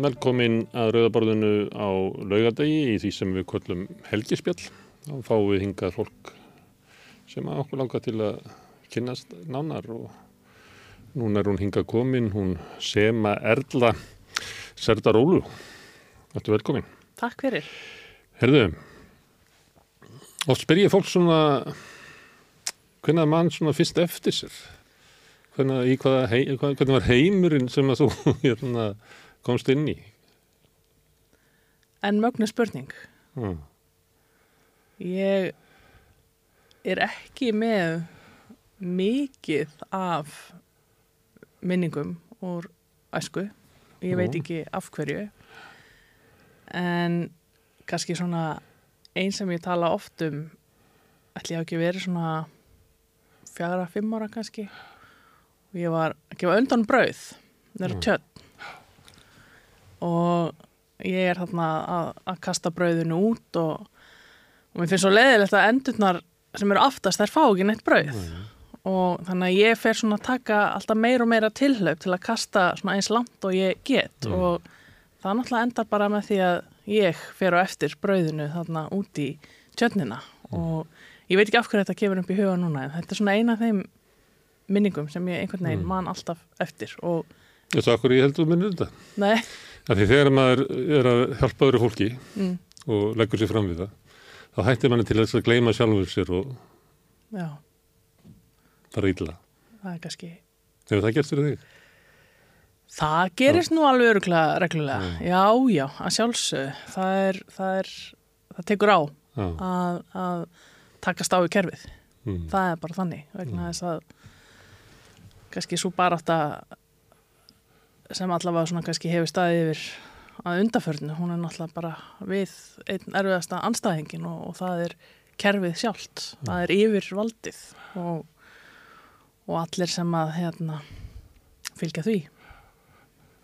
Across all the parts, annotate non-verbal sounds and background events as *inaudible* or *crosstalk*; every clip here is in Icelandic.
Velkomin að Rauðaborðinu á laugadegi í því sem við kvöllum helgispjall. Þá fáum við hingað fólk sem að okkur langar til að kynast nánar og núna er hún hingað komin, hún Sema Erla Serdarólu. Þetta er velkomin. Takk fyrir. Herðu, oft spyr ég fólk svona, hvernig að mann svona fyrst eftir sér? Hvernig, hvaða, hvernig var heimurinn sem að þú *laughs* hérna, komst inn í? En mögnu spurning. Mm. Ég er ekki með mikið af minningum úr æsku. Ég veit ekki af hverju. En kannski svona einn sem ég tala oft um ætli ég hafi ekki verið svona fjara, fimm ára kannski. Og ég var að gefa undan brauð nýra Mm. tjött. Og ég er þarna að, að kasta brauðinu út og, og mér finnst svo leiðilegt að endurnar sem eru aftast þær fá ekki neitt brauð. Og þannig að ég fer svona að taka alltaf meira og meira tilhlaup til að kasta svona eins langt og ég get. Mm. og það náttúrulega endar bara með því að ég fer á eftir brauðinu þarna út í tjötnina og ég veit ekki af hverju þetta kemur upp í huga núna en þetta er svona eina af þeim minningum sem ég einhvern veginn Mm. man alltaf eftir. Og Ég svo akkur ég heldur að minna þetta. nei, Af Því þegar maður er að hjálpa öðru fólki mm, og leggur sér fram við það, þá hættir manni til að gleyma sjálfur sér og já, fara ítla. það er kannski Hefur það gert fyrir þig? Það gerist nú alveg öruglega reglulega. Mm. Já, já, að sjálfsög. Það er, það er, það tekur á Já. að, að takast á í kerfið. Mm. Það er bara þannig, vegna þess að kannski svo bara átt að sem allavega svona kannski hefur staðið yfir að undaförnu, hún er náttúrulega bara við einn erfiðasta anstæðingin og, og það er kerfið sjálft, það er yfir valdið og, og allir sem að hérna, fylgja því.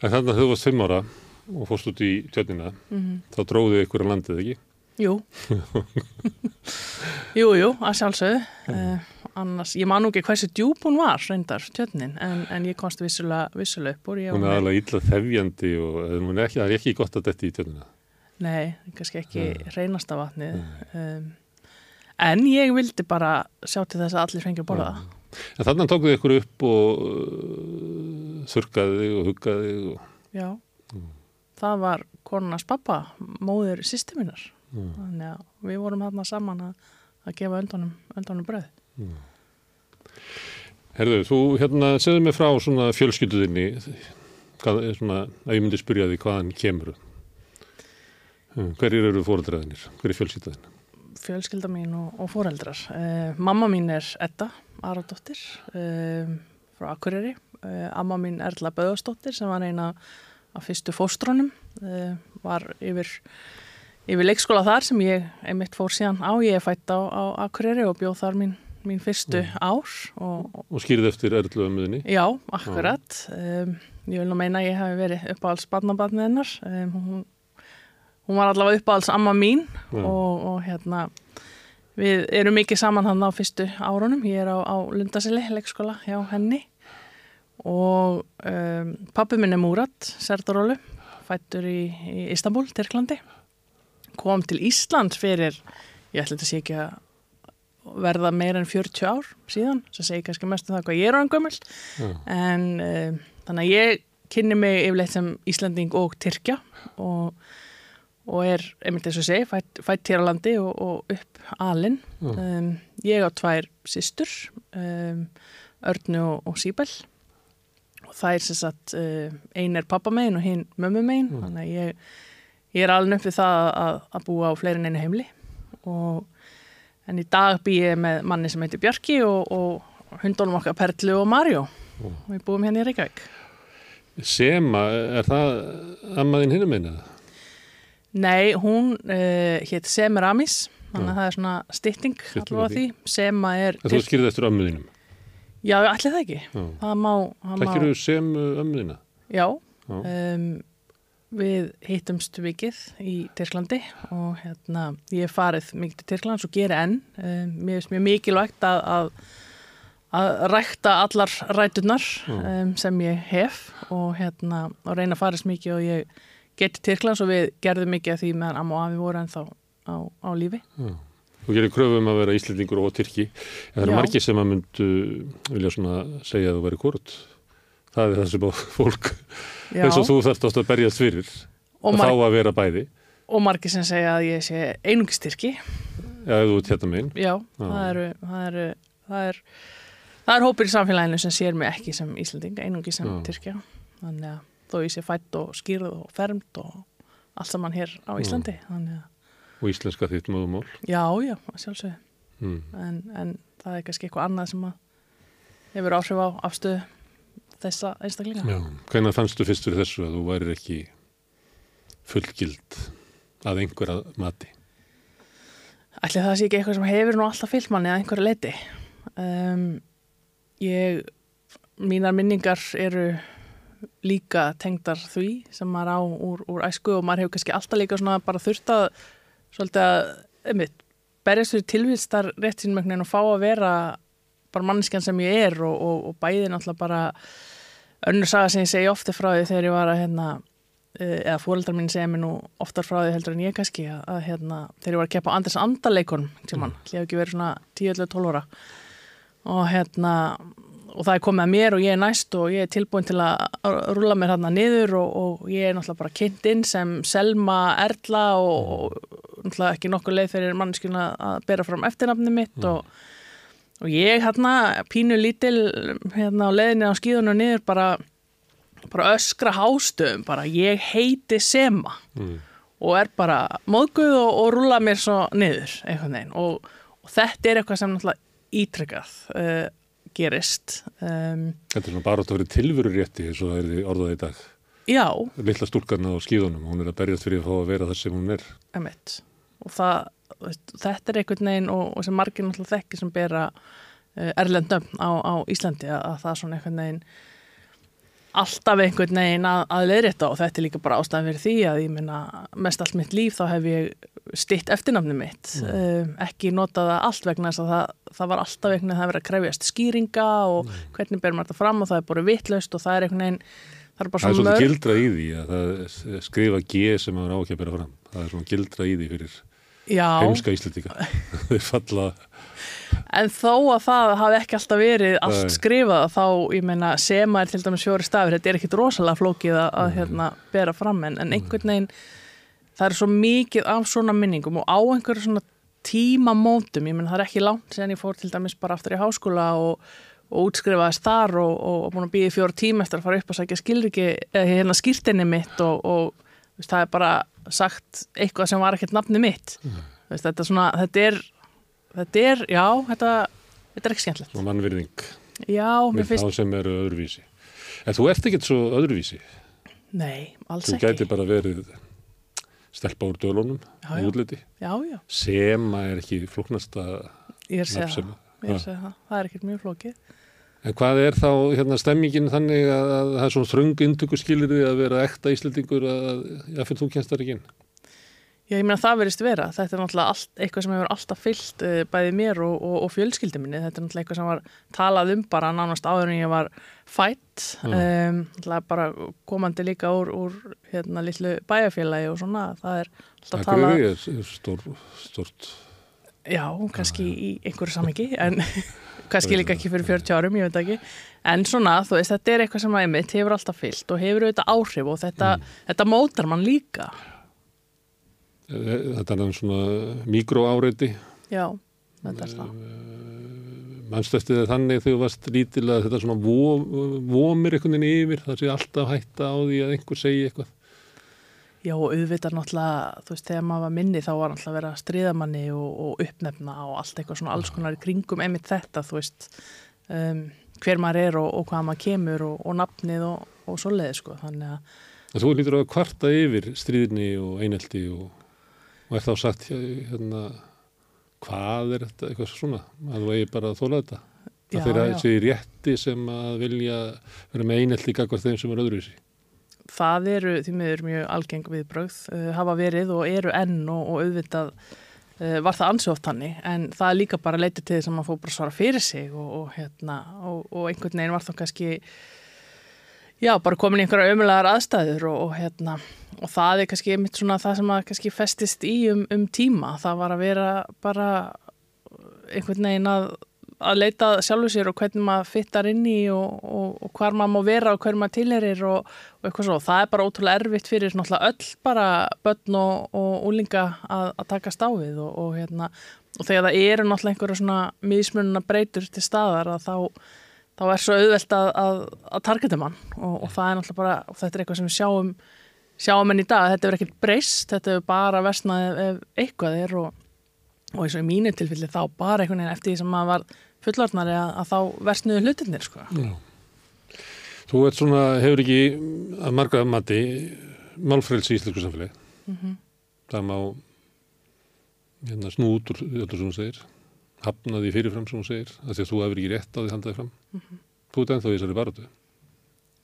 En þannig að þú varst fimm ára og fórst út í tjötnina, Mm þá dróðu ykkur að landið ekki? Jú. *laughs* Jú, jú, að sjálfsögðu. Uh, annars, ég man nú ekki hversu djúb hún var reyndar, tjötnin, en, en ég komst vissulega, vissulega upp úr ég Hún er alveg illa þefjandi og eh, hún er ekki, það er ekki gott að detti í tjötnina. Nei, kannski ekki Nei. reynasta vatnið um, en ég vildi bara sjá til þess að allir fengi að borða það. En þannig tók þið ykkur upp og uh, þurrkaði þig og huggaði og... Já, það var konunas pappa, móðir sýstiminnar Mm. þannig að við vorum þarna saman að, að gefa öndunum, öndunum bröð Herðu, þú hérna segðu mig frá svona fjölskylduðinni, svona, að ég myndi spyrja því hvaðan kemur. Um, hverjir eru fóreldræðinir? Hver er fjölskylduðin? fjölskylda mín og, og fóreldrar. Uh, mamma mín er Edda Aradóttir uh, frá Akureyri. Uh, amma mín Erla Böðastóttir sem var eina af fyrstu fóstrónum. Uh, var yfir, yfir leikskóla þar sem ég einmitt fór síðan á. Ég er fætt á, á Akureyri og bjóð þar mín, mín fyrstu ár. Og, og, skýrið eftir erðlu ömmuðinni? já, akkurat. Um, ég vil nú meina að ég hafi verið uppáhalds barnabarnið hennar. Um, hún, hún var allavega uppáhalds amma mín Já. og, og hérna við erum mikið saman hann á fyrstu árunum ég er á, á Lundasili, leikskóla hjá henni og um, pappi minn er Múrat Serdarólu, fættur í, í Istanbul, Tyrklandi kom til Ísland fyrir ég ætla þetta sé ekki að verða meira en 40 ár síðan sem segi kannski mest um það hvað ég er á gömul Já. en um, þannig að ég kynni mig yfirleitt sem Íslanding og Tyrkja og og er, einmitt eins og segi, fætt, fætt hér á landi og, og upp alinn. Já. Um, ég á tvær systur, um, Örnu og, og Síbel og það er sem sagt, uh, ein er pappa megin og hinn mömmu megin, Mm. þannig að ég, ég er alveg upp við það að, að búa á fleirin einu heimli og en í dag bý ég með manni sem heitir Bjarki og, og hundunum okkar Perlu og Marjó og við búum hérna í Reykjavík. Sema, er það ammaðin hinum eina? Nei, hún uh, hétt Semiramis, þannig Já. að það er svona stytting Stytting allavega því. Sema er... Þú skýrið eftir ömmuðinum? Já, allir það ekki. Já. Það má... Það má Þekkir þú semu ömmuðina? Já, Já. um, við hittumst vikið í Tyrklandi og hérna, ég hef farið mikið til Tyrklands og gera enn. Um, mér finnst mjög mikilvægt að, að, að rækta allar rætunar um, sem ég hef og hérna og reyna að fara svo mikið og ég geti Tyrklands og við gerðum mikið af því meðan amma og afi voru ennþá á, á lífi. Já. Þú gerir kröfum að vera Íslendingur og Tyrki. En það eru margir sem að myndu vilja segja að þú væri hvort. Það er sem að fólk, eins og þú þarft átt að berjast fyrir, og, mar að vera bæði. og margir sem segja að ég sé einungistyrki. Já, þú ert hérna megin. Já, það eru, það eru, það er, það er hópur í samfélaginu sem sér mig ekki sem Íslanding, einungi sem. Tyrkja. Þannig að þó ég sé fætt og skýrð og fermt og allt saman hér á Íslandi. Að, Og íslenska þitt móðumál. já, já, að sjálfsögðu. Mm. En, en það er kannski eitthvað annað sem að hefur áhrif á afstöðu þessa einstaklinga. Já. Hvernig fannstu fyrst fyrir þessu að þú værir ekki fullgild að einhverja mati? Ætli það sé ekki eitthvað sem hefur nú alltaf fyllt manni að einhverju leiti. Um, ég, mínar minningar eru líka tengdar því sem maður á úr, úr æsku og maður hefur kannski alltaf líka svona bara þurft að svolítið að, einmitt, berjast fyrir tilvistar rétt sínum einhvern veginn og fá að vera bara manneskjan sem ég er og, og, og bæði náttúrulega bara önnur saga sem ég segi ofti frá því þegar ég var að hérna, eh, eða fóreldrar mín segja mér nú oftar frá því heldur en ég kannski að, að hérna, þegar ég var að keppa á Andres Andaleikon sem hann, ég hef ekki verið svona 10-12 ára. Og hérna og það er komið að mér og ég er næst og ég er tilbúin til að rúla mér hérna niður og, og ég er náttúrulega bara kynnt inn sem Selma Erla og, og náttúrulega ekki nokkuð leið fyrir manneskjuna að bera fram eftirnafni mitt og, og ég hérna pínu lítil hérna á leiðinni á skíðunum niður bara, bara öskra hástöðum bara ég heiti Sema Mm. og er bara móðguð og, og rúla mér svo niður einhvern veginn og, og þetta er eitthvað sem náttúrulega ítrykkað uh, gerist um, Þetta er svona bara að vera tilveru rétti eins og það er orðað í dag. já, Lilla stúlkarna á skíðunum, hún er að berjast fyrir að fá að vera það sem hún er. emitt og það, þetta er einhvern veginn og, og sem margir náttúrulega þekki sem bera uh, erlendum á, á Íslandi að, að það er svona einhvern veginn alltaf einhvern veginn að, að leiðrétta og þetta er líka bara ástæðan fyrir því að ég minna mest allt mitt líf þá hef ég stitt eftirnafni mitt. Uh, ekki notað það allt vegna þess að það, það var alltaf einhvern veginn að það verið að krefjast skýringa og hvernig ber maður þetta fram og það er bara vitlaust og það er einhvern veginn það er bara Það er svo svona mörg gildra í því að skrifa G sem maður á ekki að bera fram. Það er svona gildra í því fyrir heimska íslendinga. *laughs* Þeir falla, En þó að það hafi ekki alltaf verið allt skrifað þá, ég meina, sema er til dæmis fjóri stafir, þetta er ekkit rosalega flókið að, að hérna, bera fram en, en einhvern veginn, það er svo mikið af svona minningum og á einhverju svona tímamótum, ég meina það er ekki langt sen ég fór til dæmis bara aftur í háskóla og, og útskrifaðist þar og, og, og búin að býði fjóra tíma eftir að fara upp að sækja skilriki, eða hérna skýrtinni mitt og, það er bara sagt eitthvað sem var ekkert nafni mitt. Veist, þetta, svona, þetta er þetta er, já, þetta, þetta er ekki skemmtilegt. Já, mér við finnst, þá sem eru öðruvísi. En þú ert ekkert svo öðruvísi. nei, alls Þú ekki. gæti bara verið stelpa úr dölunum, Já, útliti. Já, já, Sema er ekki flóknasta sem... Ég er að segja það. Það er ekkert mjög flókið. En hvað er þá hérna, stemmingin þannig að, að það er svona þröng intöku skilirði að vera ekta Íslandingur að jáfnir þú kennst þar ekki inn? Já, ég meina það verist vera. Þetta er náttúrulega allt, eitthvað sem hefur alltaf fyllt uh, bæði mér og, og, og fjölskyldi minni. Þetta er náttúrulega eitthvað sem var talað um bara nánast áður en ég var fætt. Mm. Um, bara komandi líka úr, úr hérna litlu bæjarfélagi og svona. Það er alltaf talað. Akureyri er, stór, stort. Já, kannski í einhverju samengi en *laughs* kannski líka ekki fyrir 40 árum, ég veit ekki en svona, þú veist, þetta er eitthvað sem að einmitt hefur alltaf fyllt og hefur auðvitað áhrif og þetta, þetta mótar mann líka Þetta er svona mikroáreiti. Já, þetta er það Manstu eftir það þannig þegar þú varst lítil að þetta svona vo- vomir einhvern veginn yfir, það sé alltaf hætta á því að einhver segi eitthvað. Já, auðvitað náttúrulega, þú veist, þegar maður var minni þá var náttúrulega að vera stríðamanni og, og uppnefna og allt eitthvað svona alls konar í kringum einmitt þetta, þú veist um, hver maður er og, og hvað maður kemur og, og nafnið og, og svoleiði, sko, þannig að þú lítur að kvarta yfir stríðinni og einelti og, og er þá sagt hérna, hvað er þetta, eitthvað svona, að þú eigi bara að þóla þetta. Það þeirra þessi rétti sem að vilja vera með einelti gagvart þeim sem er öðruvísi. Það eru því miður mjög algeng viðbrögð uh, hafa verið og eru enn og, og auðvitað uh, var það ansóft hannig en það er líka bara leitið til þess að maður fór bara svara fyrir sig og, og, hérna, og, einhvern veginn var þá kannski já, bara komin í einhverja ömulegar aðstæður og, hérna og það er kannski mitt svona það sem að kannski festist í um, um tíma. Það var að vera bara einhvern veginn að að leita sjálfu sér og hvernig maður fyttar inn í og, og, og hvar maður má vera og hvernig maður tilherir og, og eitthvað svo. Það er bara ótrúlega erfitt fyrir öll bara börn og úlinga að, að taka stáfið og hérna þegar það eru náttúrulega einhverja svona mismununa breytur til staðar að þá, þá er svo auðvelt að, að, að targeta mann og það er náttúrulega bara, og þetta er eitthvað sem við sjáum sjáum enn í dag, þetta er ekkert breyst, þetta er bara versnað ef, ef eitthvað er og og eins og í mínu tilfelli þá bara einhvern veginn eftir því sem maður var fullorðnari að, að þá versnuðu hlutinir sko. Þú ert svona, hefur ekki að marga mati málfrælsi í Ísleiku samfélagi mm -hmm. það má hérna, snú út úr öllu sem hún segir hafnaði fyrirfram sem hún segir að því að þú hefur ekki rétt á því handaði fram mm -hmm. þú ert ennþá í þessari barötu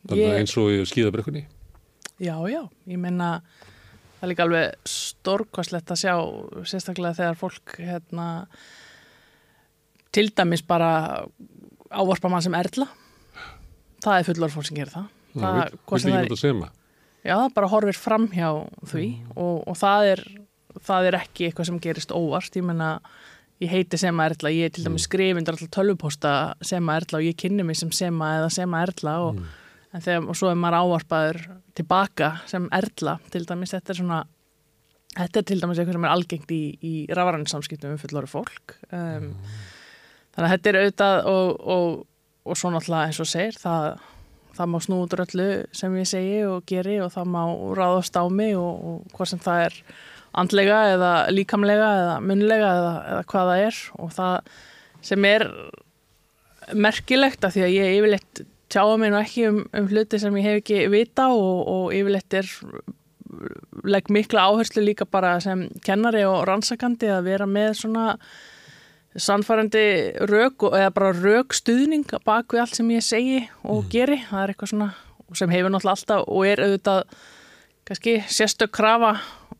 þannig að eins og í skíðabrekkunni Já, já, ég menna það er líka alveg stórkvæslegt að sjá sérstaklega þegar fólk hérna til dæmis bara ávarpa mann sem erðla það er fullor fólk sem gerir það, það Vil ekki nota sema? Já, það bara horfir fram hjá því mm. og, og það, er, það er ekki eitthvað sem gerist óvart ég menna, ég heiti sema erðla ég er til dæmis mm. skrifindur alltaf tölvuposta sema erðla og ég kynni mig sem sema eða sema erðla og, mm. þegar, og svo er maður ávarpaður tilbaka sem erðla til dæmis, þetta er svona þetta er til dæmis eitthvað sem er algengt í, í rafræðinsamskiptum um fullori fólk. Um, þannig að þetta er auðvitað og, og, og svo náttúrulega eins og segir það, það má snúður öllu sem ég segi og geri og það má ráðast á mig og, og hvað sem það er andlega eða líkamlega eða munlega eða, eða hvað það er. Og það sem er merkilegt af því að ég yfirleitt tjáa mér nú ekki um, um hluti sem ég hef ekki vita og yfirleitt er legg mikla áherslu líka bara sem kennari og rannsakandi að vera með svona sannfærandi rauk eða bara rauk stuðning bak við allt sem ég segi og mm. geri það er eitthvað svona sem hefur náttúrulega alltaf og er auðvitað kannski sérstök krafa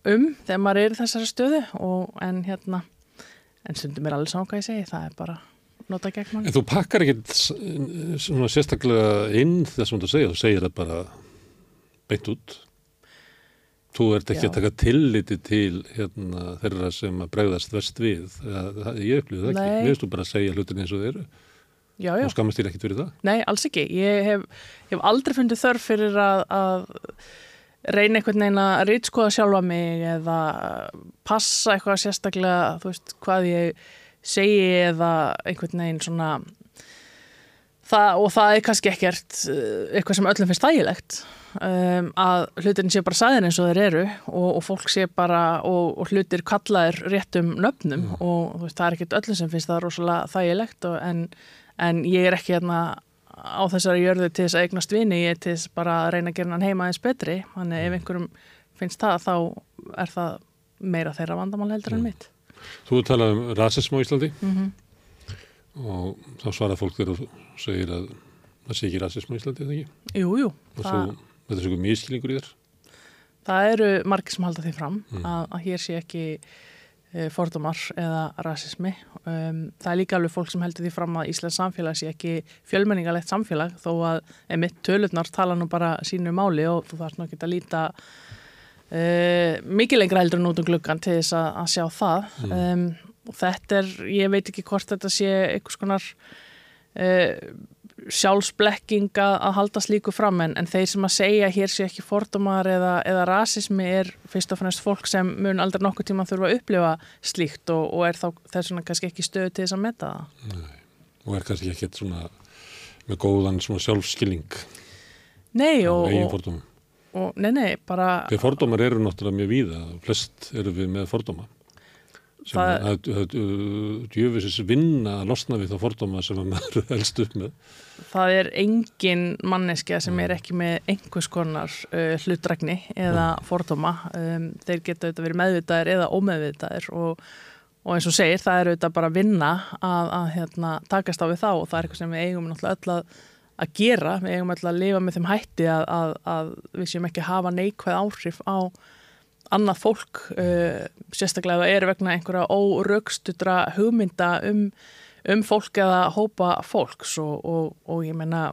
um þegar maður er í þessari stöðu og en hérna en stundum er allir sáka ég segi það er bara nota gegn mann En þú pakkar ekkert svona sérstaklega inn þess að þú segir, þú segir það bara beint út Þú ert ekki Já. að taka tilliti til hérna, þeirra sem að bregðast vest við. Það, ég upplýði það ekki. Nei. Við veistum bara að segja hlutin eins og þeir eru. Já, já. Og skammast þér ekkit fyrir það? Nei, alls ekki. Ég hef, hef aldrei fundið þörf fyrir að, að reyna einhvern veginn að rýtskoða sjálfa mig eða passa eitthvað sérstaklega, þú veist, hvað ég segi eða einhvern veginn svona það, og það er kannski ekkert eh, eitthvað sem öllum finnst þægilegt um, að hlutin sé bara sæðin eins og þeir eru og, og fólk sé bara og, og hlutir kallaðir réttum nöfnum mm. og veist, það er ekkert öllum sem finnst það rosalega þægilegt og, en, en ég er ekki hérna á þessari jörðu til þess að eignast vini ég er til þess bara að reyna að gera hann heima eins betri þannig ef einhverjum finnst það þá er það meira þeirra vandamál heldur mm. en mitt Þú talaði um rasism á Íslandi mm -hmm og þá svarar fólk þegar þú segir að það sé ekki rasism á Íslandi, eða ekki? Jú, jú. Og svo, þetta er svona miskilningur í þér? Það eru margir sem halda því fram mm. að, að hér sé ekki e, fordómar eða rasismi. Um, það er líka alveg fólk sem heldur því fram að Íslands samfélag sé ekki fjölmenningalegt samfélag þó að emitt tölurnar tala nú bara sínu máli og þú nú ekki að líta e, mikið lengra heldur en út um gluggan til þess að, að sjá það. Mm. Um, og þetta er, ég veit ekki hvort þetta sé einhvers konar uh, sjálfsblekking að halda slíku fram en, en þeir sem að segja hér sé ekki fordómar eða, eða rasismi er fyrst og fannst fólk sem mun aldrei nokkuð tíma þurfa að upplifa slíkt og, og er þá þess vegna kannski ekki stöðu til þess að metta það. Nei, og er kannski ekki svona með góðan svona sjálfskilling Nei og, og, og nei, nei, bara Þegar fordómar eru náttúrulega mjög víða, flest eru við með fordóma. Sem að djöfisins vinna að losna við þá fordóma sem maður *laughs* helst upp með. Það er engin manneskja sem er ekki með einhvers konar uh, hlutrækni eða ja. fordóma. Um, þeir geta auðvitað verið meðvitaðir eða ómeðvitaðir og, og eins og segir það er auðvitað bara vinna að, að hérna, takast á við þá og það er eitthvað sem við eigum náttúrulega öll að, að gera við eigum öll að lifa með þeim hætti að, að við séum ekki að hafa neikvæð áhrif á annað fólk uh, sérstaklega það er vegna einhverja órögstudra hugmynda um, um fólk eða hópa fólks og, og, og ég menna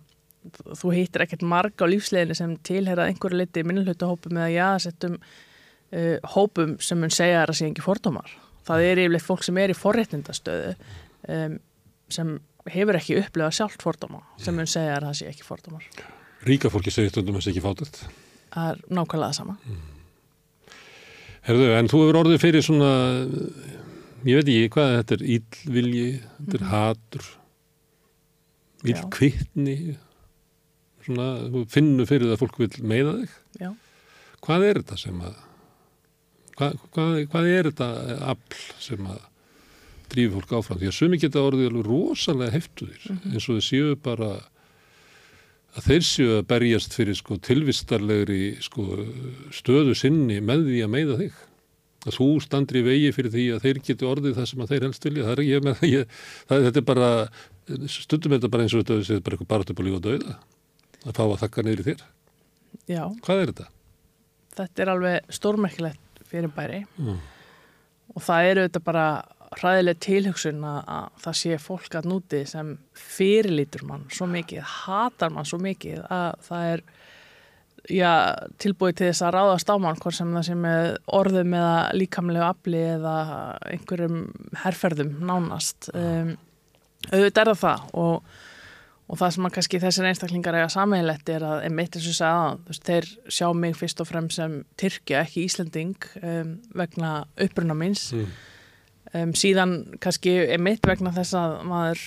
þú hittir ekkert marg á lífsleginni sem tilherað einhverju liti minnulhjóta hópum eða jáðsettum uh, hópum sem mun segja að það sé ekki fordómar. Það er yfirleitt fólk sem er í forréttindastöðu um, sem hefur ekki upplifað sjálft fordóma sem mun segja að það sé ekki fordómar. Ríka fólki segir stundum að það sé ekki fátætt. Það er nákvæmlega það sama. Herðu, en þú hefur orðið fyrir svona, ég veit ekki hvað þetta er, íllvilji, þetta er hatur, Já. íllkvittni, svona, þú finnur fyrir það að fólk vil meða þig. Já. Hvað er þetta sem að, hvað, hvað, hvað er þetta afl sem að drífi fólk áfram? Því að sumi geta orðið alveg rosalega heftuðir, eins og þau séu bara að þeir séu að berjast fyrir sko tilvistarlegri sko stöðu sinni með því að meiða þig. Að þú standri í vegi fyrir því að þeir geti orðið það sem að þeir helst vilja. Er ég með ég, það, þetta er bara, stundum þetta bara eins og þetta er bara eitthvað líf og dauða. Að fá að þakka niður í þér. Já, Hvað er þetta? þetta er alveg stórmerkilegt fyrir bæri Mm. og það eru þetta bara hræðileg tilhugsun að, að það sé fólk að núti sem fyrirlítur mann svo mikið, hatar mann svo mikið að það er já, tilbúið til þess að ráðast á mann hvort sem það sé með orðum eða líkamlegu afli eða einhverjum herferðum nánast. Um, auðvitað er það það og, og það sem að kannski þessir einstaklingar eiga sammeilegt er að einmitt eins og segja að þeir sjá mig fyrst og fremst sem Tyrkja, ekki Íslending um, vegna uppruna minns Mm. Um, síðan kannski einmitt vegna þess að maður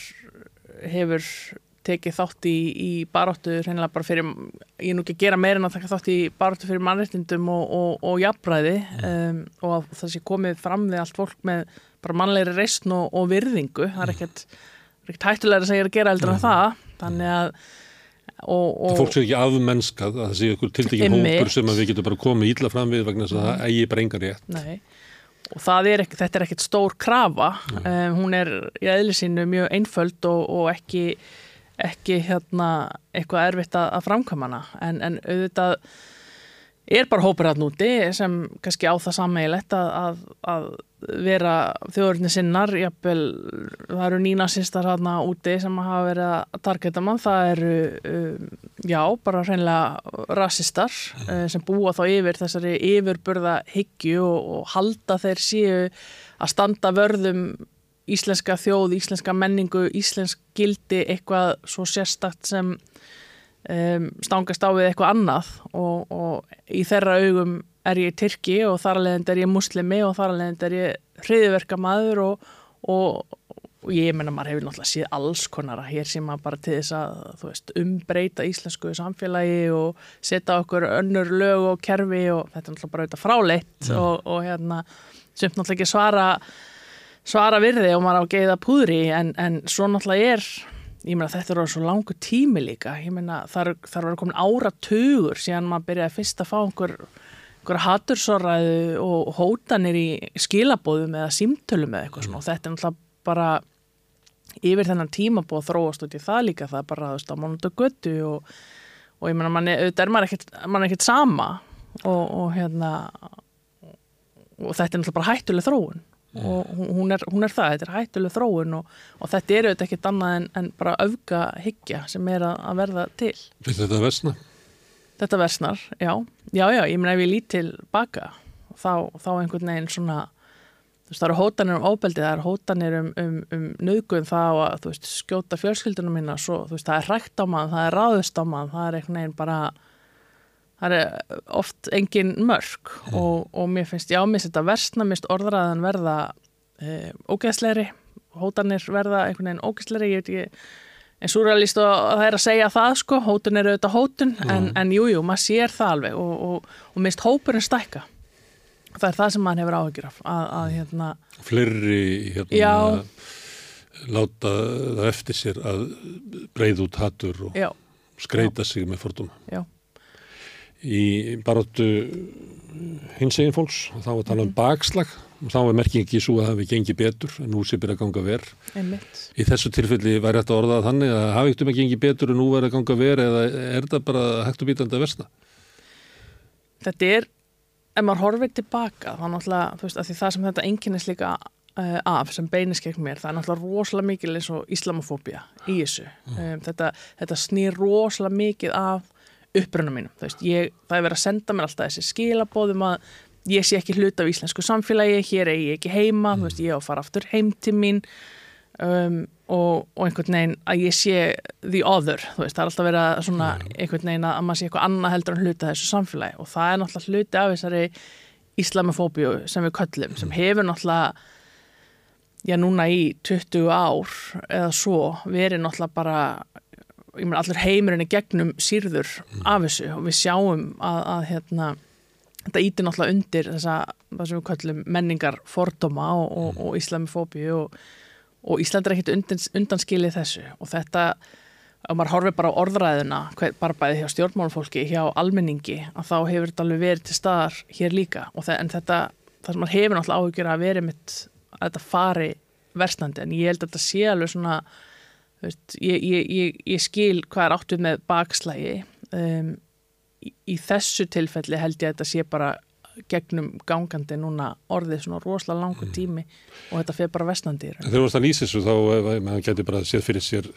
hefur tekið þátt í, í baráttu reynilega bara fyrir, ég er nú ekki að gera meira en að taka þátt í baráttu fyrir mannréttindum og, og, og jafnræði um, og að það sé komið fram við allt fólk með bara mannlegri reysn og, og virðingu, það er ekkert, er ekkert hættulega að segja að gera eldur en það, þannig að og, Það og, fólk sé ekki afmennskað að það sé ykkur tiltekinn Einmitt. hópur sem við getum bara komið ítla fram við vegna þess að það eigi bara engan rétt. Nei, og er ekki, þetta er ekkert stór krafa, um, hún er í eðli sínu mjög einföld og, og ekki, ekki hérna eitthvað erfitt að, að framkvæma hana, en, en auðvitað er bara hópur að núti sem kannski á það sammeilegt að, að, að vera þjóðurni sinnar, jafnvel, það eru nínasistar hérna úti sem hafa verið að targeta mann, það eru, um, já, bara hreinlega rassistar uh, sem búa þá yfir þessari yfirburða hyggju og, og halda þeir séu að standa vörðum íslenska þjóð, íslenska menningu, íslensk gildi, eitthvað svo sérstakt sem um, stangast á við eitthvað annað og, og í þeirra augum er ég Tyrki og þar leiðend er ég muslimi og þar leiðend er ég hriðverka maður og, og, og ég menna maður hefur náttúrulega séð alls konara hér sem maður bara til þess að veist, umbreyta íslensku samfélagi og setja okkur önnur lög og kerfi og þetta er náttúrulega bara auðvitað fráleitt og, og hérna sem náttúrulega ekki svara svara virði og maður á að geiða púðri en, en svo náttúrulega er ég meina þetta er á svo langu tími líka. Ég meina þar, þar var komin áratugur síðan maður byrjaði fyrst að fá einhver, einhver hatursorraðu og hótanir í skilabóðum eða símtölum eða eitthvað svona. Og þetta er náttúrulega bara yfir þennan tíma búið að þróast út í það líka. Það er bara þú veist á mánuðu göttu og, og ég meina mann er, auðvitað er maður ekkert, mann er ekkert sama og, og hérna og þetta er náttúrulega bara hættuleg þróun og hún- er, hún er það, þetta er hættuleg þróun og, og þetta er auðvitað ekkert annað en, en bara öfga hyggja sem er að, að verða til. Finnst þetta vesna? þetta versnar, já, já, já, ég meina ef ég lít til baka þá, þá einhvern veginn svona þú veist, það eru hótanir um óbeldi, það eru hótanir um, um, um nöðgun það og að, þú veist, skjóta fjölskyldunum minna, svo, þú veist, það er hrækt á mann, það er ráðust á mann, það er einhvern veginn bara, það er oft engin mörg og, og mér finnst, já, mér finnst þetta versna, mér finnst orðræðan verða e, ógeðslegri, hótanir verða einhvern veginn ógeðslegri, ég veit ekki, en súralist og það er að segja það sko, hótun er auðvitað hótun en, en jú, jú, maður sér það alveg og, og, og mist hópurinn stækka. Það er það sem maður hefur áhyggjur af að, að hérna, Fleiri hérna Já. láta það eftir sér að breyða út hattur og já, skreita sig með fordóma. já, Í baróttu hins eginn fólks, þá var að tala um bakslag. Og þá er merkingi svo að það hafi gengið betur en nú sé byrja að ganga verð. einmitt. Í þessu tilfelli væri þetta orðað þannig að hafi ekkert um að gengi betur en nú verið að ganga verð eða er þetta bara hægt og bítandi að versna? þetta er ef maður horfir tilbaka þá náttúrulega, þú veist, að því það sem þetta enginnist líka uh, af sem beinist gegn mér, það er náttúrulega rosalega mikil eins og islamofóbía í þessu. Um, þetta, þetta snýr rosalega mikið af upprönnum mínum, veist, ég, það er verið að senda mér alltaf þessi skilabóðum að ég sé ekki hluta af íslensku samfélagi, hér er ég ekki heima, þú veist, ég á að fara aftur heim til mín um, og, og einhvern veginn að ég sé the other, veist, það er alltaf verið að svona einhvern veginn að maður sé eitthvað annað heldur en hluta þessu samfélagi og það er náttúrulega hluti af þessari islamofóbíu sem við köllum, sem hefur náttúrulega já núna í 20 ár eða svo verið náttúrulega bara ég meina allur heimurinn í gegnum sýrður af þessu og við sjáum að, að hérna, þetta ítir náttúrulega undir þessa, það sem við kallum menningar fordóma og, og, og islamifóbíu og, og Ísland er ekkit undan, undanskilið þessu. Og þetta ef maður horfið bara á orðræðuna bara bæði hjá stjórnmálfólki, hjá almenningi að þá hefur þetta alveg verið til staðar hér líka. Og það, en þetta það sem maður hefur náttúrulega áhugjur að verið mitt að þetta fari verstandi en ég held að þetta sé alveg svona veist, ég, ég, ég, ég skil hvað er áttuð með bakslægi um, í, í þessu tilfelli held ég að þetta sé bara gegnum gangandi núna orðið svona rosalega langur tími og þetta fer bara vestnandi í raun. Þegar þú varst að lýsa þessu þá eh, maður getur bara séð fyrir sér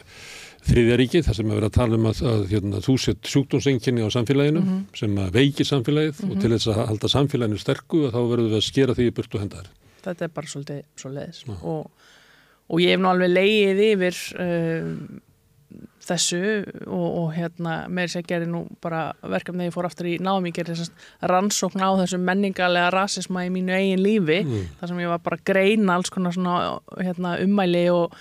þriðja ríki þar sem að vera að tala um að, að hérna, þú sett sjúkdómsenginni á samfélaginu sem að veikir samfélagið og til þess að halda samfélaginu sterku þá verður við að skera því í burt og hendar. Þetta er bara svolítið svo leiðis og, og ég hef nú alveg leiðið yfir um, þessu og, og hérna með þess að gera nú bara verkefni ég fór aftur í námi, gerði rannsókn á þessu menningarlega rasisma í mínu eigin lífi, Mm. þar sem ég var bara að greina alls konar svona hérna, ummæli og,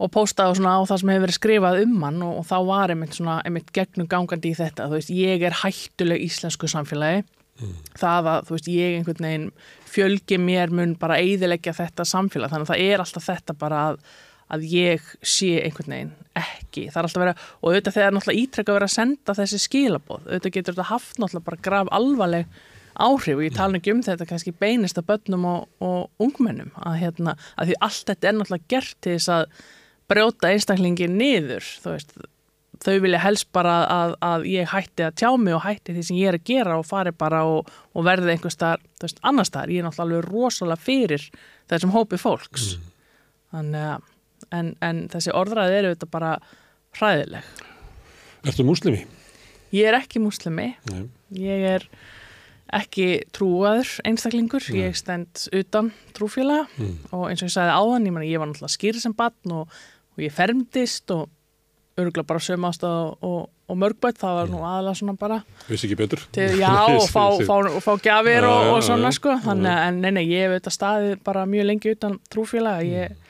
og posta og svona á það sem hefur verið skrifað um hann. Og, og þá var einmitt svona einmitt gegnum gangandi í þetta, þú veist, ég er hættuleg íslensku samfélagi. Það að, þú veist, ég einhvern veginn fjölgi mér mun bara eiðilegja þetta samfélag, þannig að það er alltaf þetta bara að, að ég sé einhvern veginn ekki, það er alltaf verið og auðvitað þegar náttúrulega ítrekka verið að senda þessi skilabóð, auðvitað getur þetta haft náttúrulega bara graf alvarleg áhrif. Og ég tala ekki um þetta kannski beinist að börnum og, og ungmennum að, hérna, að því allt þetta er náttúrulega gert til þess að brjóta einstaklingin niður, þú veist þau vilja helst bara að, að ég hætti að tjá mig og hætti því sem ég er að gera og fari bara og, og verði einhver veist, annar staðar, ég er náttúrulega alveg rosalega fyrir þessum hópi fólks þannig að en, en þessi orðræði eru þetta bara hræðileg. Ertu múslimi? Ég er ekki múslimi, Nei. ég er ekki trúaður einstaklingur, Nei. ég stend utan trúfélaga Mm. og eins og ég sagði áðan, ég, meni, ég var náttúrulega skýri sem batn og, og ég fermdist og örgulega bara söm ástað og, og, og mörgbætt, það var nú aðalega svona bara Vissi ekki betur? til, *laughs* já, og fá, fá, fá gjafir Já, og, og svona já, sko, þannig að, en nei, nei, ég hef auðvitað staðið bara mjög lengi utan trúfélaga, ég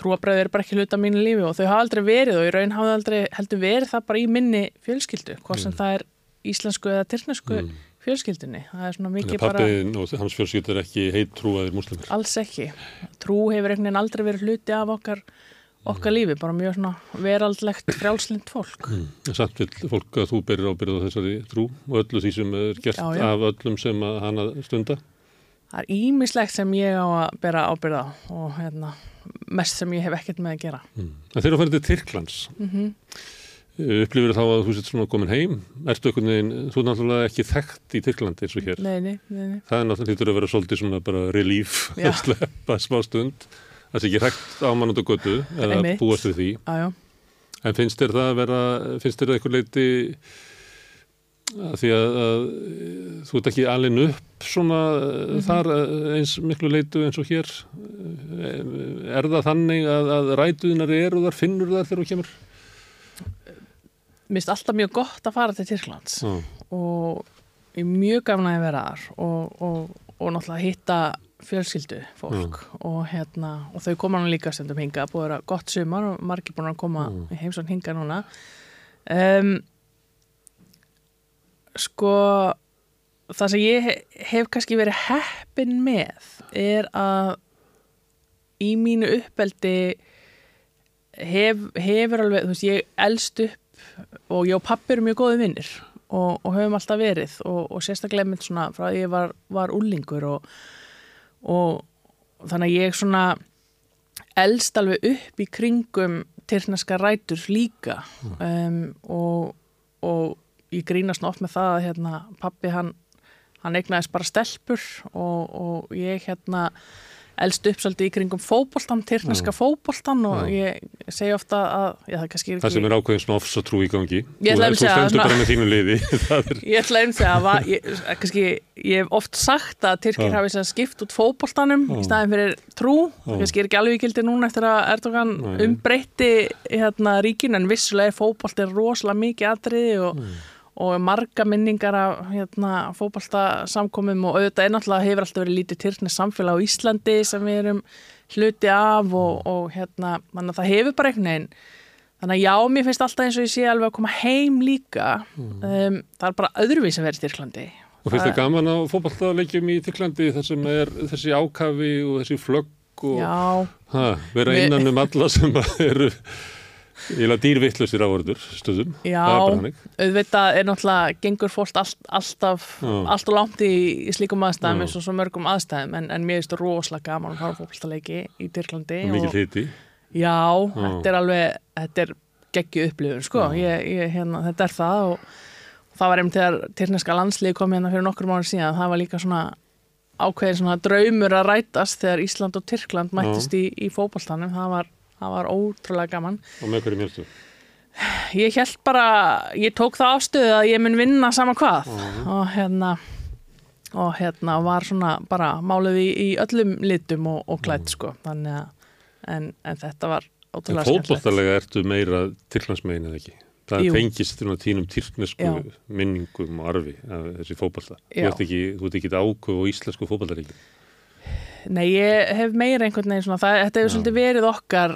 trúabræði er bara ekki hluta mínu lífi og þau hafa aldrei verið og í raun hafa aldrei heldur verið það bara í minni fjölskyldu, hvort sem það er íslensku eða tyrknesku fjölskyldunni, það er svona mikið bara Pappin og hans fjölskyld er ekki heit trúaðir múslimir. alls ekki, trú hefur einhvern veginn aldrei verið hluti af okkar okkar lífi, bara mjög svona veraldlegt frjálslind fólk Mm. Samt vil fólk að þú berir ábyrð á þessari trú og öllu því sem er gert Já, já. af öllum sem hana stunda. það er ímislegt sem ég á að bera ábyrða og hérna, mest sem ég hef ekkert með að gera Mm. Þegar þú færið til Tyrklands, mm. -hmm. upplifir þá að þú sett svona komin heim, ertu einhvern veginn, þú er náttúrulega ekki þekkt í Tyrklandi eins og hér. nei, nei, nei, nei. Það er náttúrulega að vera svolítið svona bara relief Já. að sleppa smá stund. Það sé ekki hægt á mann út á götu eða Einmitt. búast við því. Já. En finnst þér það að vera, finnst þér það eitthvað leiti að því að, að þú ert ekki alin upp svona Mhm. þar eh, eins miklu leitu eins og hér Eh, er það þannig að, að rætuðinar eru þar, finnur þar þegar þú kemur? Mér finnst alltaf mjög gott að fara til Tyrklands Já, og ég er mjög gafna að vera þar og, og, og náttúrulega hitta fjölskyldu fólk og, hérna, og þau koma nú líka stundum hinga, búið að vera gott sumar og margir búin að koma Mm. í heimsón hinga núna um, sko það sem ég he- hef kannski verið heppin með er að í mínu uppeldi hef, hefur alveg, þú veist, ég elst upp og ég og pappi eru mjög góði vinnir og, og höfum alltaf verið og, og sérstaklega mynd svona frá því ég var, var úlingur og, og þannig að ég svona elst alveg upp í kringum tyrkneska rætur líka. Um, og, og ég grínast oft með það að hérna, pappi hann hann eignaðist bara stelpur og, og ég hérna elst upp svolítið í kringum fótboltan, tyrkneska fótboltan og Já. ég segi ofta að, já það kannski Það sem er ákveðin svona ofsa trú í gangi. Ég að Þú segja stendur bara með þínu liði. *laughs* Það er, Ég ætla einnig að var, ég, kannski, ég hef oft sagt að Tyrkir Já. hafi skipt út fótboltanum Já. í staðin fyrir trú, Já. kannski er ekki alveg gildi núna eftir að Erdogan umbreytti hérna, ríkinu en vissulega er fótbolt er rosalega mikið atriði og, Mm. Og marga minningar af hérna, fótboltasamkomum og auðvitað er náttúrulega hefur alltaf verið lítið Tyrknes samfélag á Íslandi sem við erum hluti af og, og hérna, þannig að það hefur bara einhvern veginn Þannig að já, mér finnst alltaf eins og ég sé alveg að koma heim líka. Um, það er bara öðruvís að vera í Styrklandi. og finnst þið gaman á fótballtaleikjum í Tyrklandi þar sem er þessi ákafi og þessi flögg og ha, vera innan um alla sem eru eiginlega dýrvittlusir áhörður stöðum. Já. Það er bara hannig. auðvitað er náttúrulega, gengur fólk all, alltaf, Já. allt og langt í, í slíkum aðstæðum Já. eins og svo mörgum aðstæðum, en, en mér finnst það rosalega gaman að fara fótboltaleiki í Tyrklandi. Mikið hliti. Já, þetta er alveg, þetta er geggju upplifun, sko, ég, ég, hérna, þetta er það og það var einmitt þegar Tyrkneska landslið kom hérna fyrir nokkur mánu síðan, það var líka svona ákveðin svona draumur að rætast þegar Ísland og Tyrkland mættist í, í fótboltanum, það var, það var ótrúlega gaman. Og með hverju mérstu? Ég held bara, ég tók það afstöðu að ég mun vinna sama hvað og hérna og hérna var svona bara málið í, í öllum litum og, og klætt sko, þannig að en, en þetta var En ótrúlega skemmtilegt. fótballtalega ertu meira Tyrklandsmegin eða ekki? Það Jú. tengist þérna tínum tyrknesku Já. minningum og arfi af þessi fótballta. Þú ert ekki, ekki ákveð á íslensku fótballaríki. Nei, ég hef meira einhvern veginn svona, það, þetta hefur svolítið verið okkar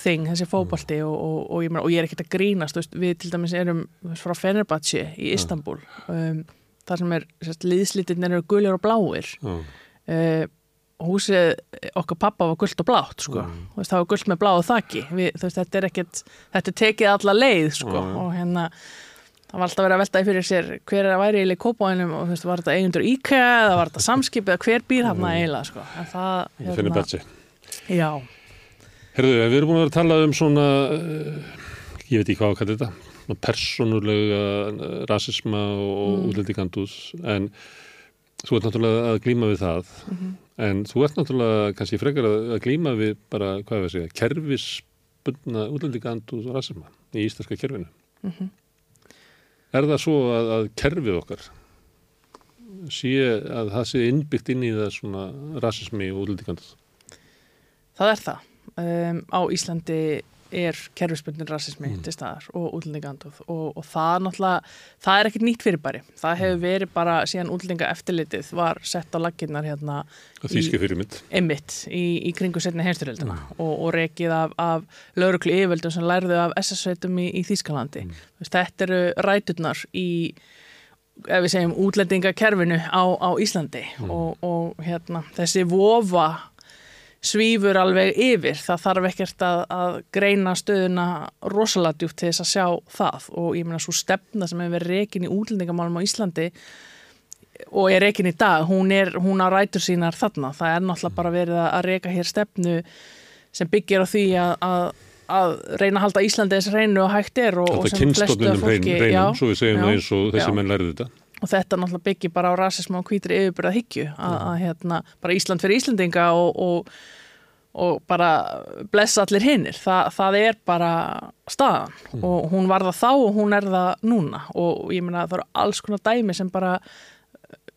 þing, þessi fótbolti og, og, og, ég, meina, og ég er ekkert að grínast, veist, við til dæmis erum frá Fenerbahce í Istanbul, um, þar sem er, sérst, liðslitirnir eru gulir og bláir. Uh, húsið okkar pappa var gult og blátt, sko. Mm. Veist, það var gult með bláu þaki. Við, þú veist, þetta er ekkert, þetta er tekið alla leið, sko, og hérna, það var alltaf verið að veltaði fyrir sér hver er að væri í kópáinum og þú veist, var þetta eigendur IKEA eða var þetta samskip eða hver býr hann eiginlega, sko. En það, Það finnir betsi. Já, Herðu, við erum búin að vera að tala um svona, uh, ég veit ekki hvað að kalla þetta, svona persónulega uh, rasisma og mm. útlendingandús, en þú ert náttúrulega að glíma við það, en þú ert náttúrulega kannski frekar að, að glíma við bara, hvað við segja, kerfisbundna útlendingandús og rasisma í íslenska kerfinu. Er það svo að, að kerfið okkar sé að það sé innbyggt inn í það svona rasismi og útlendingandús? það er það. Um, á Íslandi er kerfisbundin rasismi til staðar og útlendinganduð og, og það náttúrulega, það er ekkert nýtt fyrirbæri. Það hefur verið bara síðan útlendinga eftirlitið var sett á laginnar hérna Það þýski fyrirmynd. einmitt í, í kringu setni heimstyrjöldina og, og rekið af, af lauruglu yfirvöldum sem lærðu af SS-sveitum í, í Þýskalandi. Mm. Þetta eru ræturnar í ef við segjum útlendingakerfinu á, á Íslandi og, og hérna, þessi vofa svífur alveg yfir. Það þarf ekkert að, að greina stöðuna rosalega djúpt til þess að sjá það og ég meina svo stefna sem hefur verið rekin í útlendingamálum á Íslandi og er rekin í dag, hún, er, hún á rætur sínar þarna. Það er náttúrulega bara verið að, reka hér stefnu sem byggir á því að, að, að reyna að halda Íslandi þess reynu og hægt er og, og Þetta sem flestu kynstofnunum af fólki reynum, já, svo við segjum já, það eins og þessi já. menn lærið þetta. Og þetta náttúrulega byggir bara á rasismu og hvítri yfirbyrða hyggju að, hérna, bara Ísland fyrir Íslandinga og, og, og bara blessa allir hinnir, Þa, það er bara staðan. Og hún var það þá og hún er það núna. Og ég meina það eru alls konar dæmi sem bara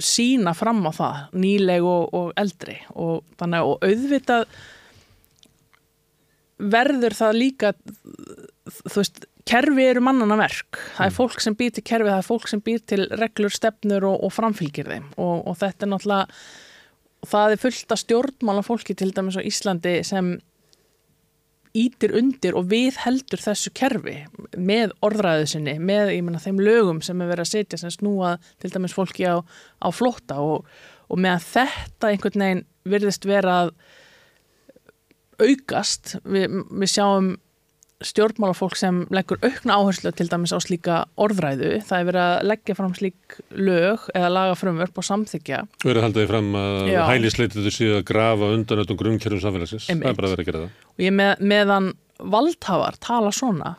sína fram á það, nýleg og, og eldri. Og þannig að auðvitað verður það líka þú veist, kerfi eru mannana verk. Það er fólk sem býr til kerfi, það er fólk sem býr til reglur, stefnur og, og framfylgir þeim. Og, og þetta er náttúrulega það er fullt af stjórnmála fólki til dæmis á Íslandi sem ítir undir og við heldur þessu kerfi með orðræðu sinni, með meina, þeim lögum sem er verið að setja sem snúa til dæmis fólki á, á flótta. Og, og meðan þetta einhvern veginn virðist vera að aukast, við, við sjáum stjórnmálafólk sem leggur aukna áherslu til dæmis á slíka orðræðu, það er verið að leggja fram slík lög eða laga frumvörp og samþykja Við erum að halda því fram að Já. hælisleitið séu að grafa undan öllum grunnkerfum samfélagsins. Einmitt. Það er bara að vera að gera það. og ég með, meðan valdhafar tala svona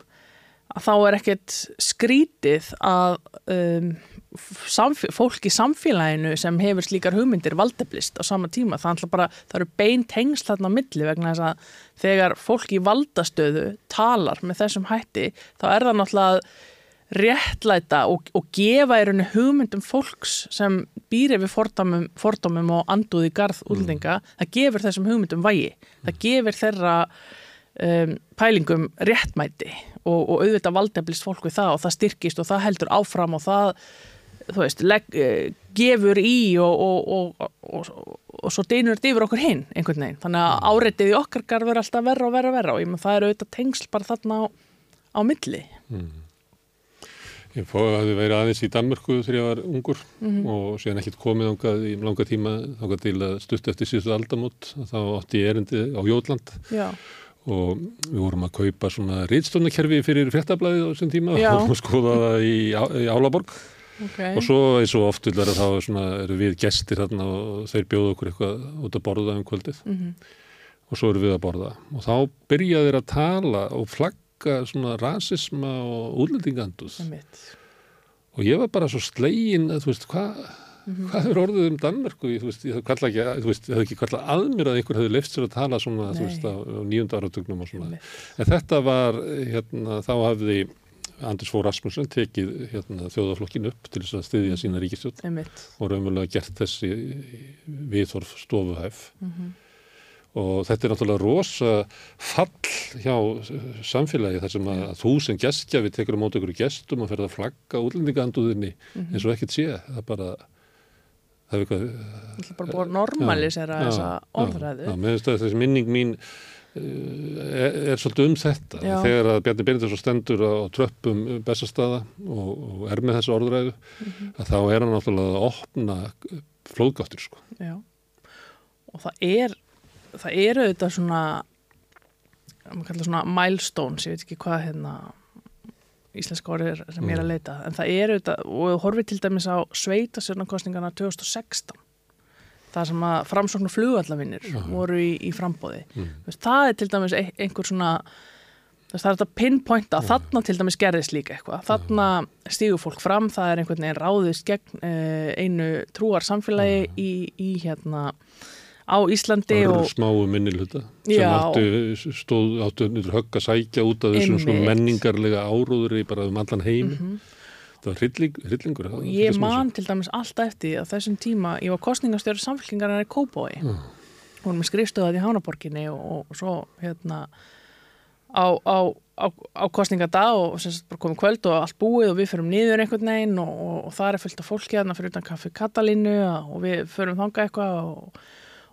að þá er ekkert skrítið að um, fólk í samfélaginu sem hefur slíkar hugmyndir valdeblist á sama tíma. Það, bara, það eru bein tengsl þarna á milli vegna þess að þegar fólk í valdastöðu talar með þessum hætti þá er það náttúrulega réttlæta og, og gefa í rauninu hugmyndum fólks sem býr yfir fordómum, fordómum og anduði garð útlendinga, mm. það gefur þessum hugmyndum vægi, það gefur þeirra um, pælingum réttmæti og, og auðvitað valdeblist fólk við það og það styrkist og það heldur áfram og það þú veist, leg, uh, gefur í og, og, og svo deynur þetta yfir okkur hinn einhvern veginn, þannig að mm. áreitið í okkar verður alltaf verra og verra og verra og ég menn það er auðvitað tengsl bara þarna á, á milli mm. Ég fóði að væri aðeins í Danmörku þegar ég var ungur mm -hmm. og séðan ekkert komið ángað í langa tíma ángað til að stutt eftir síðustu aldamot þá átti ég erindi á Jóland Já og við vorum að kaupa svona rýtstónakerfi fyrir frettablaðið á þessum tíma *laughs* og skoða það í, í Álaborg okay. og svo eins og oft vil vera þá svona, eru við gestir þarna og þeir bjóðu okkur eitthvað út að borða um kvöldið mm -hmm. og svo eru við að borða og þá byrjaði þeir að tala og flagga svona rasisma og útlendinganduð og ég var bara svo slegin að þú veist hvað Mm -hmm. Hvað er orðið um Danmörku? Þú veist, ég kalla ekki, veist, ég hef ekki kallað aðmjör að einhver hefði lefst sér að tala svona, veist, á, á nýjunda áratögnum og svona. Nei. En þetta var, hérna, þá hafði Anders Fór Rasmussen tekið hérna, þjóðaflokkin upp til þess að styðja mm -hmm. sína ríkistjótt og raunverulega gert þessi viðþorf stofuhæf. Mm -hmm. Og þetta er náttúrulega rosa fall hjá samfélagi þar sem að þú sem gestjafi tekur á mót ykkur gestum og ferða að flagga útlendinganduðinni mhm. eins og ekkert sé. Það er bara það er eitthvað Það er bara búin að normalisera þessa orðræðu Já, mér finnst að þessi minning mín er, er svolítið um þetta já. þegar að Bjarni Byrjindarsson stendur á tröppum bestastada og, og er með þessu orðræðu mm -hmm. að þá er hann náttúrulega að opna flóðgáttur sko. Og það er það eru þetta svona maður kallar svona milestones, ég veit ekki hvað hérna íslenska orðir sem ég er að mm. leita en það eru þetta, og horfið til dæmis á sveitasjörnarkostningarna 2016 það sem að framsóknu flugallavinnir uh -huh. voru í, í frambóði mm. það er til dæmis einhver svona það er þetta pinpointa, uh -huh. þarna til dæmis gerðist líka eitthvað, þarna stígur fólk fram, það er einhvern veginn ráðist gegn uh, einu trúar samfélagi uh -huh. í, í hérna á Íslandi og smáu minnilhuta sem áttu, stóð, áttu högg að sækja út af þessum menningarlega áróður í bara um allan heim -hmm. Það var hrylling, hryllingur og ég man til dæmis alltaf eftir að þessum tíma ég var kostningastjóri samfélkingarnar í Kópói mm. hún með skrifstöðað í Hánaborginni og, og svo hérna á, á, á, á kostningadag og semst bara komið kvöld og allt búið og við förum niður einhvern veginn og, og, og það er fullt af fólki hérna fyrir utan kaffi Katalínu og við förum þanga eitthvað og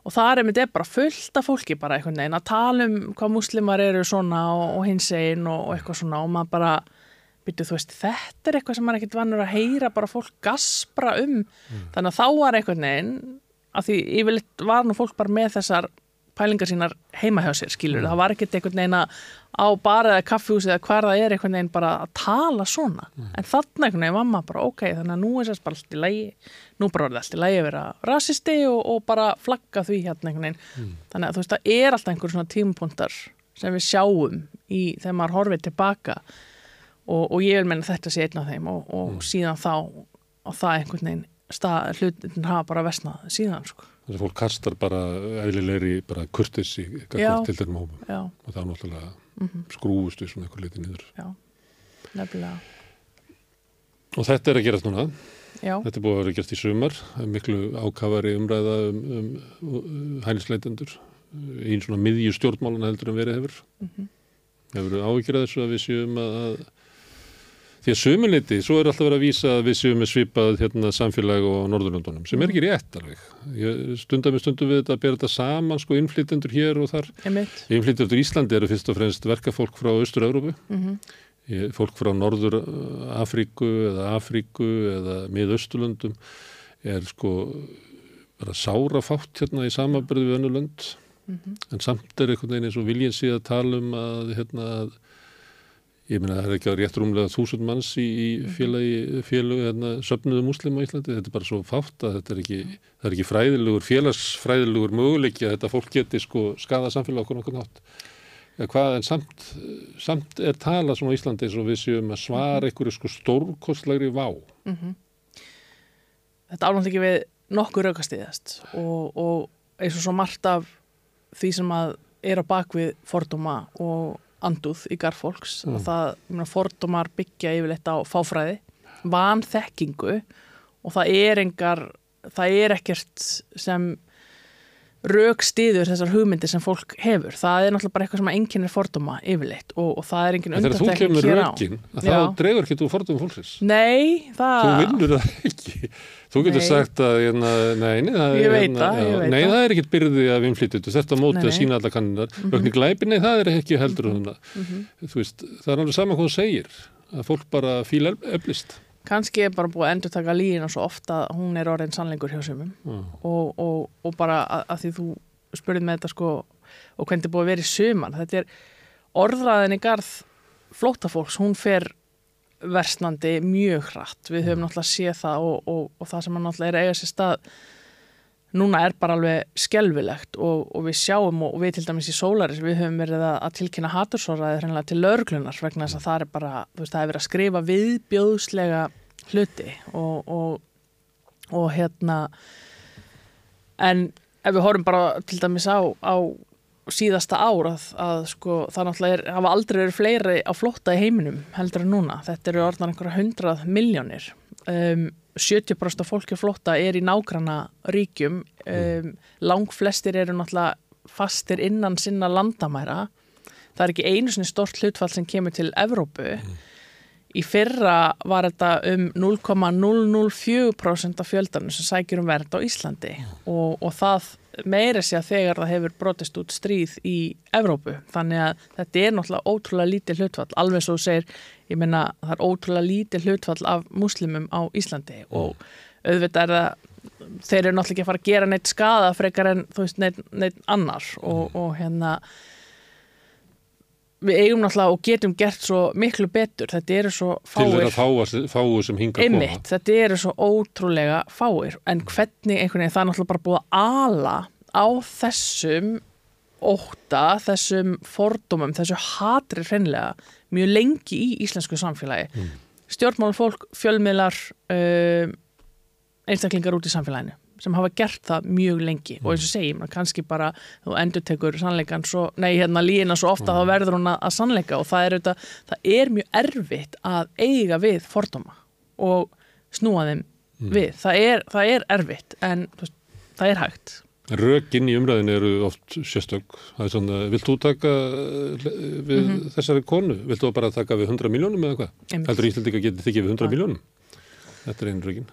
og það er með þetta bara fullt af fólki bara einhvern veginn að tala um hvað muslimar eru svona og, og hins einn og, og eitthvað svona og maður bara, byrju þú veist þetta er eitthvað sem maður ekkert vannur að heyra bara fólk gaspra um mm. þannig að þá var einhvern veginn að því yfirleitt var nú fólk bara með þessar pælingar sínar heima hjá sér, skilur, mm. það var ekkert einhvern veginn að á bara eða kaffihúsi eða hver það er einhvern veginn bara að tala svona mm. en þannig einhvern veginn var maður bara ok, þannig að nú er þess bara allt í lægi nú bara er allt í lægi að vera rasisti og, og bara flagga því hérna einhvern og, og ég vil menna þetta sé einn af þeim og, og mm. síðan þá og það einhvern veginn stað, hlutin hafa bara vestnað síðan sko Þess að fólk kastar bara eðlilegri bara kurtis í til þeirra mófum og það er náttúrulega mm -hmm. skrúust við svona einhver liti nýður. Já, nefnilega. Og þetta er að gerast núna. Já. Þetta er búið að vera gert í sumar, miklu ákafari umræða um, um, um hælisleitendur, einn svona miðjustjórnmálun heldur en verið hefur. Mm -hmm. Hefur áhyggjur að þessu að við séum að Því að sömuleiti, svo er alltaf verið að vísa að við séum með svipað hérna, samfélag og Norðurlöndunum, sem er ekki rétt alveg. Stundar með stundum við þetta að bera þetta saman, sko, innflytjendur hér og þar. Innflytjendur í Íslandi eru fyrst og fremst verkafólk frá Östur-Európu, mm -hmm. fólk frá Norður-Afríku eða Afríku eða miðausturlöndum er sko bara sárafátt hérna í samabörðu við önnu lönd, mm -hmm. en samt er einhvern veginn eins og viljins í að tala um að hérna að Ég meina það er ekki að rétt rúmlega þúsund manns í mhm. félagi, félagi hérna, söpnuðu muslima í Íslandi, þetta er bara svo fátt að þetta er ekki, það er ekki fræðilegur, félagsfræðilegur möguleiki að þetta fólk geti sko skada samfélag okkur nokkur nátt. Hvað en samt, samt er tala svona í Íslandi eins og við séum að svara mhm. einhverju sko stórkostlegri vá. Mm -hmm. þetta ánátt ekki við nokkuð raukastiðast og, og eins og svo margt af því sem að er á bakvið fordóma og anduð í garfólks Mm. og það, ég meina, fordómar byggja yfirleitt á fáfræði, vanþekkingu og það er engar, það er ekkert sem rauk stiður þessar hugmyndir sem fólk hefur. Það er náttúrulega bara eitthvað sem enginn er fordóma yfirleitt og, og það er enginn En þegar þú kemur hér á. rökin, þá dregur ekki þú fordum fólksins. Nei, það... Þú vinnur það ekki. Þú getur Nei. sagt að, hérna, nei, nei, það hérna, nei, það. er ekkit byrði af innflytjutu. Þetta móti Nei, að sína alla kanninar. Mm -hmm. glæpi, nei, það er ekki heldur mm Mhm. Þú veist, það er alveg sama hvað þú segir. Að fólk bara fíla eflist. Kannski er bara búið að endur taka lína svo ofta að hún er orðin sannleikur hjá sumum. Já. og, og, og bara að, að því þú spurðið með þetta sko og hvernig þetta er búið að vera í suman þetta er orðræðin í garð flótafólks, hún fer versnandi mjög hratt. Við höfum náttúrulega séð það og, og, og það sem að náttúrulega er eiga sér stað núna er bara alveg skelvilegt og, og við sjáum og við til dæmis í Solaris við höfum verið að, að tilkynna hatursóraði hreinlega til lögreglunar vegna þess að það er bara, veist, það er verið að skrifa viðbjóðslega hluti og, og, og hérna en ef við horfum bara til dæmis á, á síðasta ár að, að sko, það náttúrulega er, hafa aldrei verið fleiri á flótta í heiminum heldur en núna. Þetta eru orðnar einhverja hundrað miljónir. Um, 70% af fólki á flótta er í nágranna ríkjum. Um, lang flestir eru náttúrulega fastir innan sinna landamæra. Það er ekki einu sinni stort hlutfall sem kemur til Evrópu. Í fyrra var þetta um 0,004% af fjöldanum sem sækjur um vernd á Íslandi og, og það meira sé að þegar það hefur brotist út stríð í Evrópu. Þannig að þetta er náttúrulega ótrúlega lítið hlutfall. Alveg svo segir, ég meina það er ótrúlega lítið hlutfall af muslimum á Íslandi og auðvitað er það þeir eru náttúrulega ekki að fara að gera neitt skada frekar en þú veist neitt, neitt annar og, og hérna við eigum náttúrulega og getum gert svo miklu betur, þetta eru svo Til fáir. þeirra fáa, fáu sem hinga að koma. einmitt, þetta eru svo ótrúlega fáir. En hvernig einhvern veginn það er náttúrulega bara búið að ala á þessum óta, þessum fordómum, þessu hatri hreinlega mjög lengi í íslensku samfélagi. Mm. stjórnmálfólk, fjölmiðlar um, einstaklingar út í samfélaginu sem hafa gert það mjög lengi. Og eins og segjum, kannski bara þú endur tekur sannleikan svo, nei hérna lína svo ofta þá verður hún að, sannleika. Og það er, auðvitað, það er mjög erfitt að eiga við fordóma og snúa þeim við, það er, það er erfitt en það er hægt Rökin í umræðinu eru oft sérstök. Það er svona, vilt þú taka eh, við þessari konu? Vilt þú bara taka við 100 miljónum eða hvað? Heldur Íslandika getið þykið við 100 Já. miljónum? Þetta er einn rökin.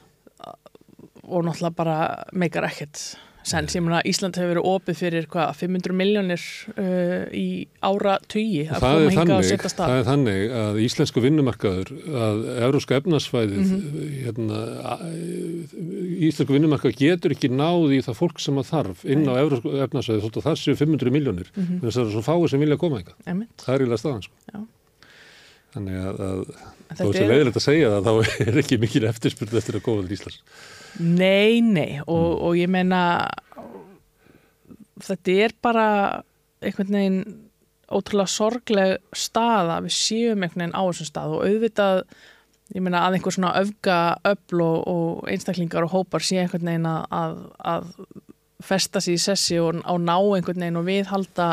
og náttúrulega bara meikar ekkert sens, ég meina Ísland hefur verið opið fyrir hvað, 500 miljónir uh, í ára tugi Og að það koma hinga og þannig, setja það stað er þannig að íslensku vinnumarkaður, að európska efnarsvæðið, Mhm. hérna, a- íslensku vinnumarkaður getur ekki náð í það fólk sem að þarf inn á európska efnarsvæðið, þótt að það séu 500 miljónir, mm. -hmm. þess að það er svo fáið sem vilja koma eitthvað. Einmitt. Það er ílega staðan, sko. Já. Þannig að, að sem er- leiðilegt að segja það, þá er ekki mikil eftirspurð eftir að koma til Íslands. Nei, nei og, Mm. og ég meina þetta er bara einhvern veginn ótrúlega sorgleg staða við séum einhvern veginn á þessum stað og auðvitað ég meina að einhver svona öfga öfl og, og einstaklingar og hópar sé einhvern veginn að, að, að festa sér í sessi og, og ná einhvern veginn og viðhalda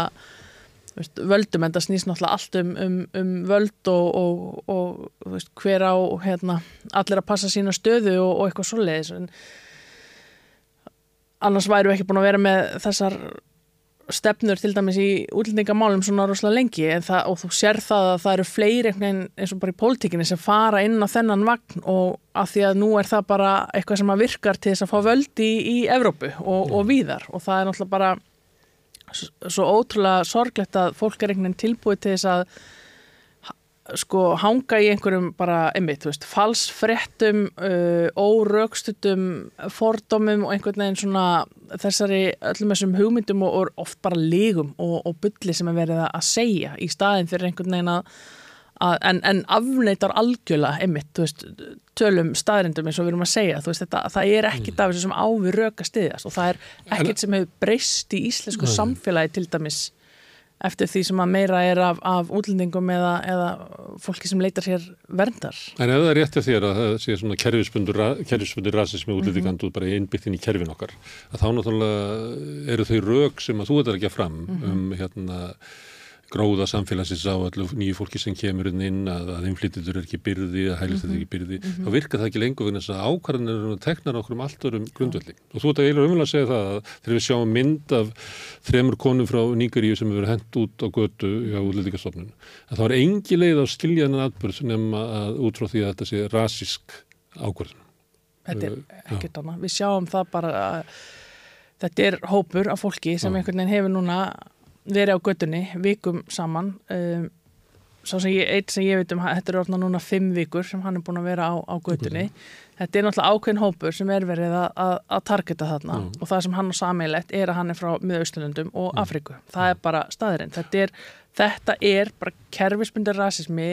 veist, völdum en það snýst náttúrulega allt um, um, um völd og, og, og veist, hver á hérna, allir að passa sína stöðu og, og eitthvað svoleiðis. En annars væru ekki búin að vera með þessar stefnur til dæmis í útlendingamálum svona rosalega lengi. En það, og þú sér það að það eru fleiri eins og bara í pólitíkinni sem fara inn á þennan vagn og að því að nú er það bara eitthvað sem virkar til þess að fá völdi í, í Evrópu og, og víðar. Og það er náttúrulega bara svo ótrúlega sorglegt að fólk er einhvern veginn tilbúið til þess að sko hanga í einhverjum bara, einmitt, þú veist, falsfrettum uh, órögstutum fordómum og einhvern veginn svona þessari öllum þessum hugmyndum og, og oft bara lígum og, og bulli sem er verið að segja í staðin fyrir einhvern veginn að en, en afneitar algjörlega, einmitt, veist tölum staðrindum eins og við erum að segja veist, þetta, það er ekkit af þessu sem á við röka stiðast og það er ekkit sem hefur breyst í íslensku samfélagi til dæmis eftir því sem að meira er af, af útlendingum eða, eða fólki sem leitar sér verndar. En ef það er rétt af þér að það sé svona kerfisbundur, kerfisbundur rasismi útlendingand út bara í innbyttin í kerfin okkar, að þá náttúrulega eru þau rök sem að þú ert að ekki fram um hérna gróða samfélagsins á allu nýju fólki sem kemur inn að, að innflytjendur er ekki byrði, að hælislega er ekki byrði, þá virkar það ekki lengur vegna þess að ákvarðanir eru teknar okkur um allt örum grundvelli. Og þú ert að eiginlega umvel að segja það að þegar við sjáum mynd af þremur konum frá Nýgaríu sem hefur hendt út á götu hjá útlendingastofnun, að það var engi leið á skiljaðan atbyrð nema að út frá því að þetta sé rasísk ákvarðan. Þetta er ekkert annað. Við sjáum það bara að þetta er hópur af fólki sem einhvern veginn hefur núna verið á göttunni vikum saman um, sem ég, eitt sem ég veit um þetta er orðna núna fimm vikur sem hann er búin að vera á, á göttunni þetta er náttúrulega ákveðin hópur sem er verið að, að, að targeta þarna Já. og það sem hann á sammeilegt er að hann er frá miðausturlöndum og Afriku það er bara staðurinn. Þetta er, þetta er bara kerfisbundir rasismi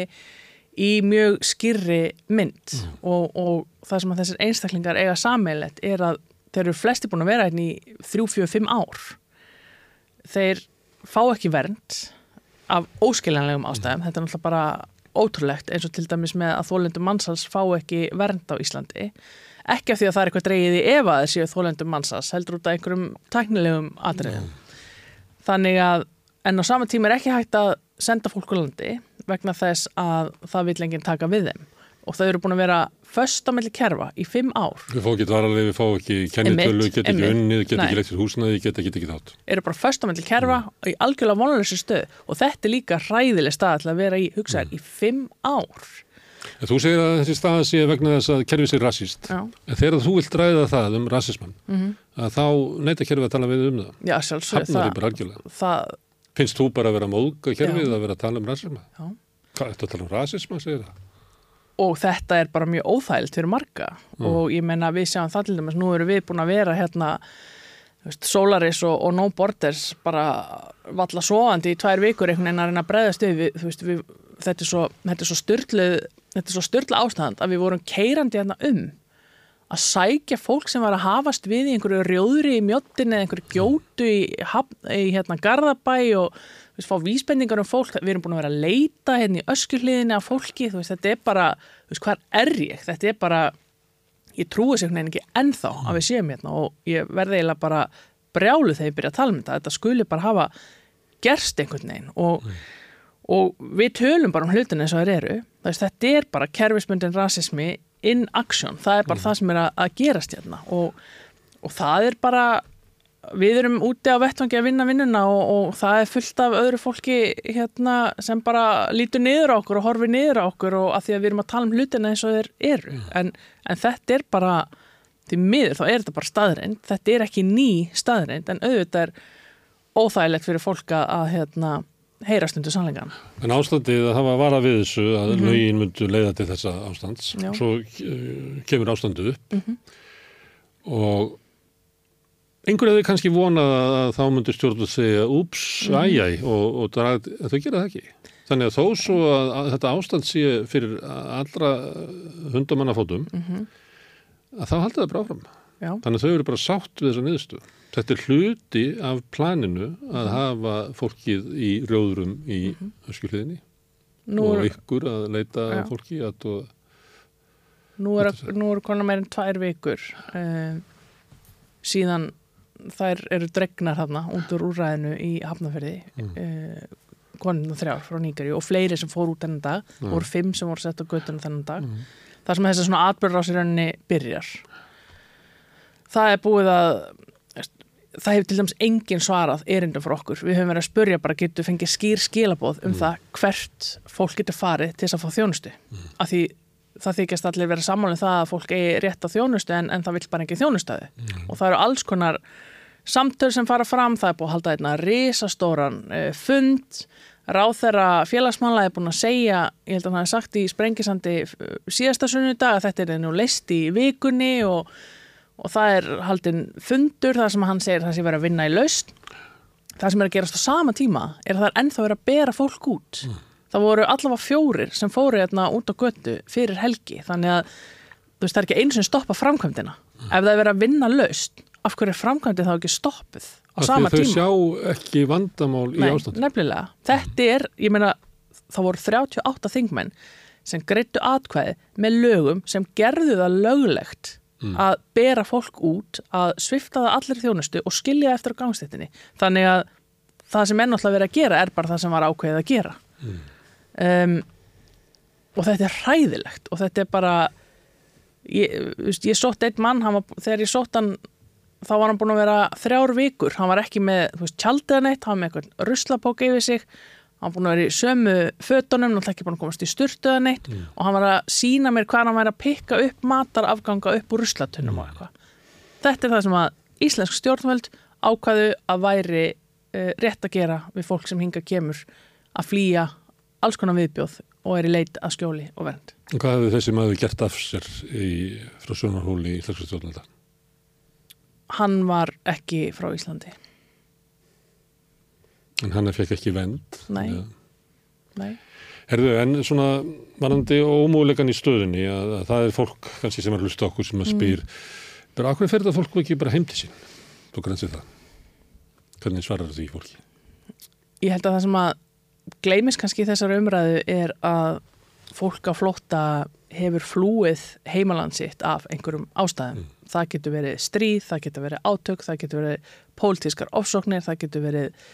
í mjög skýrri mynd og, og það sem að þessir einstaklingar eiga sammeilegt er að þeir eru flesti búin að vera hérna í þrjú, fjö, fimm ár. Þeir fá ekki vernd af óskiljanlegum ástæðum. Þetta er náttúrulega bara ótrúlegt eins og til dæmis með að þólendum mannsals fá ekki vernd á Íslandi. Ekki af því að það er eitthvað dreigið í ef að þessi þólendum mannsals heldur út af einhverjum tæknilegum atriðum. Þannig að en á sama tíma er ekki hægt að senda fólk úr landi vegna þess að það vil enginn taka við þeim og þau eru búin að vera föst á melli kerfa í fimm ár Við fá ekki dvaralegi, við fá ekki kennitölu, Einmitt, get ekki unnið, get Nei. ekki leitt sér húsnaði, get ekki ekki þátt. eru bara föst á melli kerfa í algjörlega vonlösu stöð og þetta er líka hræðileg stað til að vera í hugsaðar í fimm ár En þú segir að þessi staða sé vegna þess að kerfið sé rasist. Já, En þegar þú vilt ræða það um rasismann, að þá neyta kerfið að tala við um það. Já sjálfsög Hafnar það, Finnst þú bara að vera móðga kerfið Já. að vera að tala um rasisma? Já. Hvað er þetta að tala um rasisma, segir það? Og þetta er bara mjög óþægilt fyrir marga. Og ég menna við sjáum það til dæmis nú eru við búin að vera hérna Solaris og, og No Borders bara valla svoandi í tvær vikur einhvern veginn að reyna að bregðast við, þú veist, við þetta er svo, svo styrlu þetta er svo styrlu ástand að við vorum keirandi hérna um að sækja fólk sem var að hafast við í einhverju rjóðri í mjóttin eða einhverju gjótu í, í hérna Garðabæ og veist, fá vísbendingar um fólk, við erum búin að vera að leita hérna í öskuhliðinni af fólki, þú veist, þetta er bara, þú veist, hvað er ég? Þetta er bara, ég trúi sér ekki ennþá að við séum hérna og ég verði eiginlega bara brjálu þegar ég byrja að tala um þetta, þetta skuli bara hafa gerst einhvern veginn og, og við tölum bara um hlutin eins og þeir eru, veist, þetta er bara kerfismyndin rasismi in action, það er bara það sem er að, að gerast hérna og, og það er bara við erum úti á vettvangi að vinna vinnuna og, og það er fullt af öðru fólki hérna sem bara lítur niður á okkur og horfir niður á okkur og að því að við erum að tala um hlutina eins og þeir eru. En, en þetta er bara því miður þá er þetta bara staðreind þetta er ekki ný staðreind en auðvitað er óþægilegt fyrir fólk að, hérna, heyra stundu sannleikan En ástandið að hafa vara við þessu að lögin myndu leiða til þessa ástands. Já. Svo uh, kemur ástandið upp. Og einhverju hefði kannski vonað að þá myndu stjórnum segja úps, æjæ og, og drag, en þau gera það ekki. Þannig að þó svo að, að þetta ástand sé fyrir allra hundamannafótum að þá halda það bara áfram. Já, Þannig að þau eru bara sátt við þessa niðurstu. Þetta er hluti af planinu að hafa fólkið í rjóðurum í mm öskjuhliðinni nú og er, ykkur að leita Já. fólki að og, nú er, nú er konar meirinn tvær vikur uh, síðan þær eru dregnar þarna út úr úræðinu í Hafnafyrði mm. uh, konuna þrjár frá Nýgari og fleiri sem fór út þennan dag Mm. voru fimm sem voru sett á göttunum þennan dag. Þar sem þessi svona rauninni byrjar. Það er búið að það hefur til dæmis enginn svarað erindum fyrir okkur, við höfum verið að spurja bara getur fengið skýr skilabóð um það hvert fólk getur farið til þess að fá þjónustu? Af því það þykjast allir vera sammálinn það að fólk eigi rétt á þjónustu en, en það vill bara ekki þjónustöðu og það eru alls konar samtöl sem fara fram, það er búið að halda einna risastóran uh, fund. Ráþæra félagsmála er búin að segja, ég held að hann hafi sagt í sprengisandi uh, síðasta sunnudag að þetta er nú leist í vikunni og, og það er haldin fundur þar sem hann segir að það sé verið að vinna í laust það sem er að gerast á sama tíma er að það er ennþá verið að bera fólk út. Það voru allavega fjórir sem fóru hérna út á götu fyrir helgi. Þannig að þú veist það er ekki einu sem stoppa framkvæmdina. Ef það er verið að vinna laust af hverju er framkvæmdi þá ekki stoppuð á því sama að þau tíma sjá ekki vandamál í Nei, ástandi. nefnilega, þetta er ég meina, það voru 38 þingmenn sem greittu atkvæði með lögum sem gerðu það löglegt Mm. að bera fólk út að svifta það allir þjónustu og skilja eftir á gangstéttinni þannig að það sem er náttúrulega verið að gera er bara það sem var ákveðið að gera Mm. um, og þetta er hræðilegt og þetta er bara ég, ég sótt einn mann var, þegar ég sótt hann þá var hann búin að vera þrjár vikur. Hann var ekki með veist, tjaldið neitt hann var með eitthvað ruslapók yfir sig. Hann var búin að vera í sömu fötunum náttúrulega ekki búin að komast í sturtuða neitt. Mm. og hann var að sína mér hvað hann væri að pikka upp matarafganga upp úr ruslatunum og eitthvað. Þetta er það sem að íslensk stjórnvöld ákvaðu að væri uh, rétt að gera við fólk sem hinga kemur að flýja alls konar viðbjóð og er í leit að skjóli og vernd. Og Hvað hefði þessi maður gert af sér í, frá Sjónarhóli í stjórnvalda? Hann var ekki frá Íslandi En hann fekk ekki vend. Nei. Ja. Nei. Herðu, en svona varandi ómúleikan í stöðunni að, að það er fólk kannski sem er hlusta okkur sem að spyr bara ákveðin fer þetta fólk ekki bara heim til sín? Þú grænsir það. Hvernig svarar því fólki? ég held að það sem að gleymis kannski í þessar umræðu er að fólk á flótta hefur flúið heimaland sitt af einhverjum ástæðum. Það getur verið stríð, það getur verið átök, það getur verið pólitískar ofsóknir, það getur verið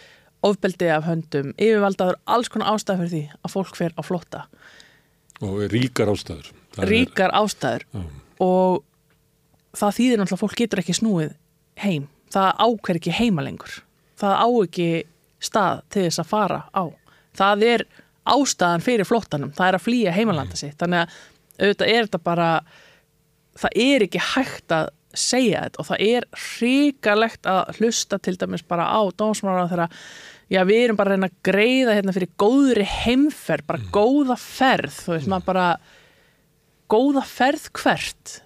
ofbeldi af höndum yfirvaldaður, alls konar ástæð fyrir því að fólk fer á flótta. Og ríkar ástæður. Það Ríkar ástæður Er, já, og það þýðir náttúrulega að fólk getur ekki snúið heim. Það ákver ekki heima lengur. Það á ekki stað til þess að fara á. Það er ástæðan fyrir flottanum. Það er að flýja heimalanda sitt. Þannig að auðvitað er þetta bara, það er ekki hægt að segja þetta og það er hrikalegt að hlusta til dæmis bara á dómsmára þegar já við erum bara að reyna að greiða hérna fyrir góðri heimferð, bara góða ferð, þú veist maður bara góða ferð hvert?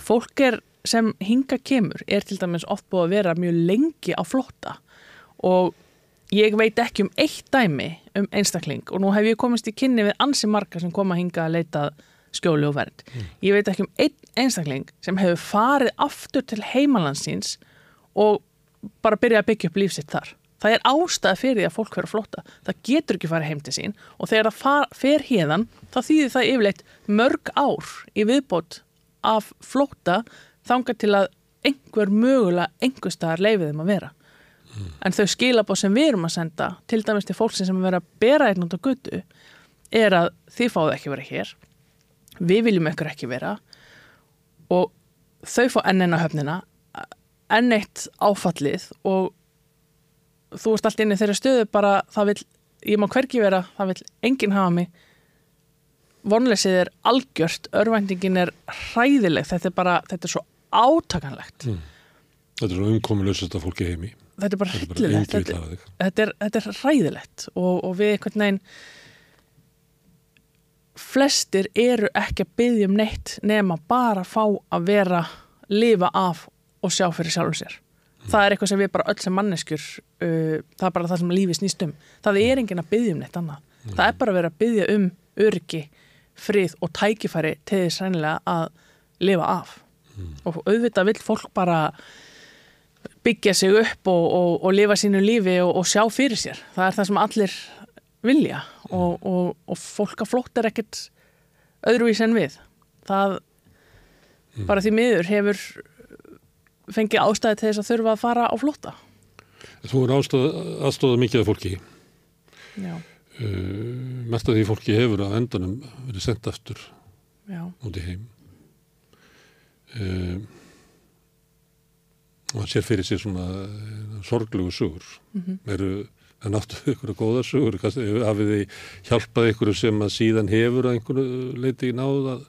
Fólk er sem hinga kemur er til dæmis oft búið að vera mjög lengi á flotta og ég veit ekki um eitt dæmi um einstakling og nú hef ég komist í kynni við ansi marga sem koma hinga að leita skjóli og vernd. Ég veit ekki um einn einstakling sem hefur farið aftur til heimalandsins og bara byrja að byggja upp lífsitt þar. Það er ástæða fyrir því að fólk vera flotta. Það getur ekki farið heim til sín og þegar það fer hérðan þá þýðir það yfirleitt mörg ár í viðbót af flotta þanga til að einhver mögulega einhver staðar leifið þeim að vera. En þau skilabóð sem við erum að senda til dæmis til fólksinn sem er verið að bera einn út á guttu er að þið fáðu ekki vera hér við viljum ykkur ekki vera. Og þau fá enn eina höfnina enn eitt áfallið og þú ert allt inn í þeirra stöðu bara það vil, ég má hvergi vera það vil enginn hafa mig. Vonleysið er algjört örvæntingin er hræðileg þetta er bara, þetta er svo átakanlegt. Þetta er svo umkomulegsast að fólki heimi. þetta er bara Þetta vill þetta, þetta, er, þetta er hræðilegt og, og við einhvern veginn flestir eru ekki að byggja um neitt nema bara fá að vera lifa af og sjá fyrir sjálfum sér. Það er eitthvað sem við bara öll sem manneskjur uh, það er bara það sem lífi snýst um. Það er enginn að byggja um neitt annað. Það er bara að vera að byggja um öryggi frið og tækifæri til þess reynilega að lifa af. Og auðvitað vill fólk bara byggja sig upp og, og, og lifa sínu lífi og, og sjá fyrir sér. Það er það sem allir vilja og, og, og fólk að flótt er ekkert öðruvís en við. Það bara því miður hefur fengið ástæði til þess að þurfa að fara á flótta. Þú er aðstóðað mikið af fólki. Já, Uh, mest af því fólki hefur að endanum verið sendt aftur já, út í heim. Uh, og hann sér fyrir sér svona uh, sorglegu sugur. Eru það náttu ykkur *laughs* góða sugur? Kannski, hafið þið hjálpað ykkur sem að síðan hefur að einhverju leiti náð að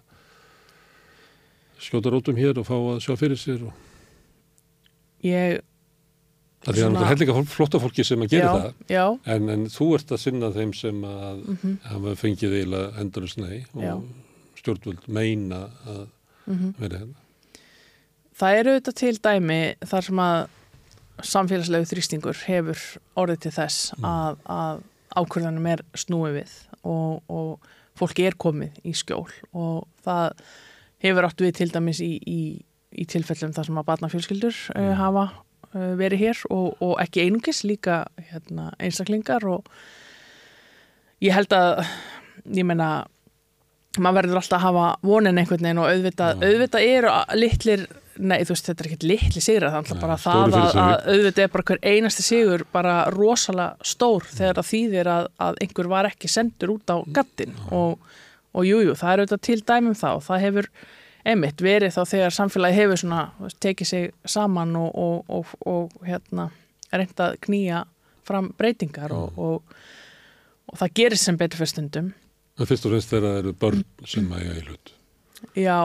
skjóta rótum hér og fá að sjá fyrir sér og ég, Það er Svona- hellinga flotta fólki sem að gera já, það já, en, en þú ert að sinna þeim sem að hafa fengið endurins nei og Já. stjórnvöld meina að vera hérna. það eru auðvitað til dæmi þar sem að samfélagslegu þrýstingur hefur orðið til þess að, að ákvörðanum er snúið við og, og fólki er komið í skjól og það hefur átt við til dæmis í, í í tilfellum þar sem að barnafjölskyldur uh, hafa uh, verið hér og, og ekki einungis líka hérna, einstaklingar og ég held að ég meina maður verður alltaf að hafa vonin einhvern veginn og auðvitað, Já. auðvitað eru litlir nei þú veist þetta er ekkert litli sigur það er alltaf Nei, bara það að, að auðvitað er bara hver einasti sigur bara rosalega stór þegar það þýðir að, að einhver var ekki sendur út á gattin og, og jújú jú, það er auðvitað til dæmum það og það hefur einmitt verið þá þegar samfélagi hefur svona tekið sig saman og, og, og, og hérna reynd að knýja fram breytingar og, og, og það gerist sem betur fyrir stundum. En fyrst og fremst þegar það eru börn sem að eiga í hlut. Já,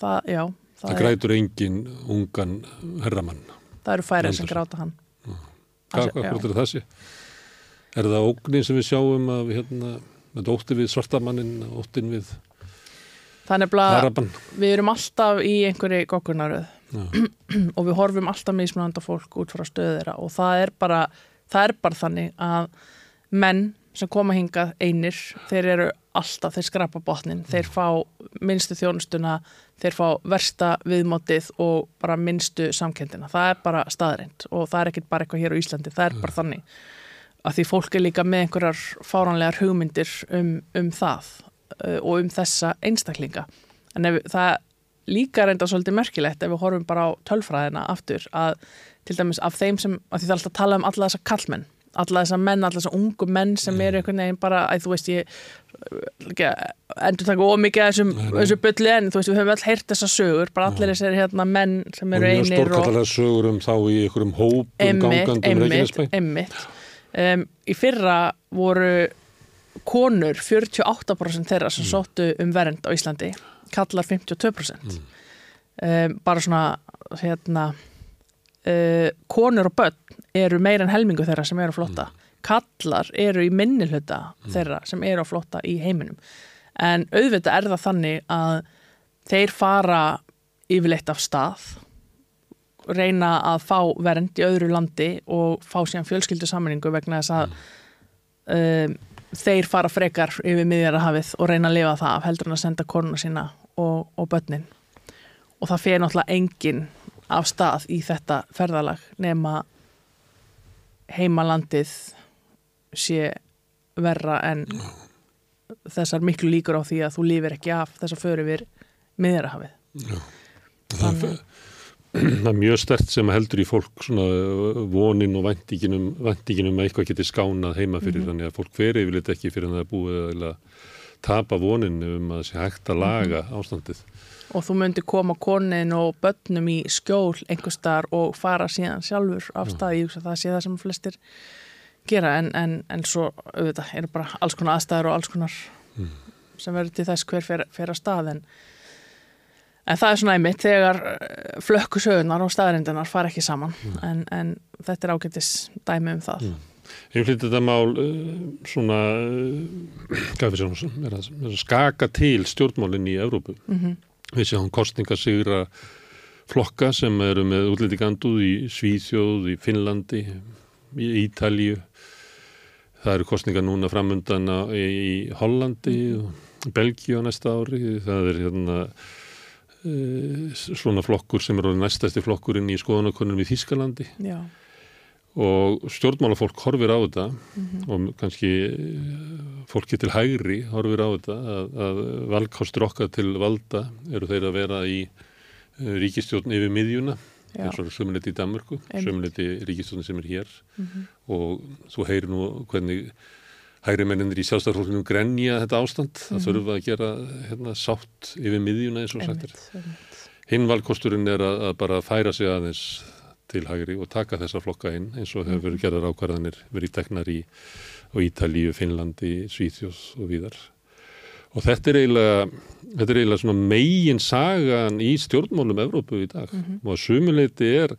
það, já, það, Það er, grætur engin ungan herramann. það eru færið sem gráta hann. Hvað, hvort er sé? Er það ógnin sem við sjáum að hérna, með ótti við svartamannin, óttin við er harabann? við erum alltaf í einhverju goggunaröð Já, *clears throat* og við horfum alltaf mismunandi á fólk út frá stöðu þeirra og það er bara, það er bara þannig að menn sem koma hingað einir, þeir eru alltaf, þeir skrapa botnin, þeir fá minnstu þjónustuna, þeir fá versta viðmótið og bara minnstu samkendina. Það er bara staðreind og það er ekkit bara eitthvað hér á Íslandi, það er bara þannig að því fólk er líka með einhverjar fáránlegar hugmyndir um, um það uh, og um þessa einstaklinga. En ef, það líka reynda svolítið merkilegt ef við horfum bara á tölfræðina aftur að til dæmis af þeim sem, að því það er alltaf að tala um alla þessa kallmenn, alla þessa menn, alla þessa ungu menn sem eru einhvern veginn bara, að þú veist ég ekki að endur taka ómikið þessum, Nei, nei. þessu bylli en þú veist við höfum öll heyrt þessa sögur, bara allir þessir hérna menn sem eru mjög einir og stórkallarlega sögur um þá í einhverjum hópum einmitt, gangandi um einmitt. Um, í fyrra voru konur 48% þeirra sem sóttu um vernd á Íslandi kallar 52% um, bara svona hérna uh, konur og börn eru meira en helmingu þeirra sem eru á flotta kallar eru í minni hluta þeirra sem eru á flotta í heiminum. En auðvitað er það þannig að þeir fara yfirleitt af stað reyna að fá vernd í öðru landi og fá síðan fjölskyldu sammenningu vegna þess að um, þeir fara frekar yfir miðjarahafið og reyna að lifa það af heldur en að senda konuna sína og, og börnin. Og það fyrir náttúrulega engin af stað í þetta ferðalag nema heimalandið sé verra en þessar miklu líkur á því að þú lifir ekki af þess að föru yfir miðjarahafið Það, *clears throat* það er mjög stert sem heldur í fólk svona uh, vonin og væntinginum, væntinginum að eitthvað geti skánað heima fyrir Mhm. þannig að fólk fer yfirleitt ekki fyrir að það er búið að tapa vonin um að það sé hægt að laga Mhm. ástandið. Og þú myndir koma konin og börnum í skjól einhverstaðar og fara síðan sjálfur af stað, ég hugsa að það sé það sem flestir gera. En, en, en svo auðvitað eru bara alls konar aðstæður og alls konar sem verður til þess hver fer, fer að stað. En, en það er svona einmitt þegar eh, flökku sögunar og staðarindunar fara ekki saman. En, en þetta er ágættis dæmi um það. Ég flytti þetta mál uh, svona, *clears throat* hvað er að, er að skaka til stjórnmálinn í Evrópu. Mhm. Við sjáum kostningasigra flokka sem eru með útlendinganduð í Svíþjóð, í Finnlandi, í Ítalíu. Það eru kostningar núna framundan á- í, Hollandi og Belgíu á næsta ári. Það er hérna uh, svona flokkur sem eru næstæsti flokkurinn í skoðanakonum í Þískalandi Já, og stjórnmálafólk horfir á þetta og kannski eh, fólki til hægri horfir á þetta að, að valkostur okkar til valda eru þeir að vera í eh, ríkistjórn yfir miðjuna eins og sömuleiti í Danmörku, Einmitt. sömuleiti ríkistjórn sem er hér. Og þú heyrir nú hvernig hægri menninir í sjálfstæðarfólkunum grenja þetta ástand, það þurfa að gera hérna, sátt yfir miðjuna eins og sagt er. Hinn valkosturinn er að, að bara færa sig aðeins til hægri og taka þessa flokka inn eins og hefur verið gerðar ákvarðanir verið teknar í Ítalíu, Finnlandi, Svíþjóð og víðar. Og þetta er eiginlega, þetta er eiginlega megin sagan í stjórnmálum Evrópu í dag. Og að sumuleiti er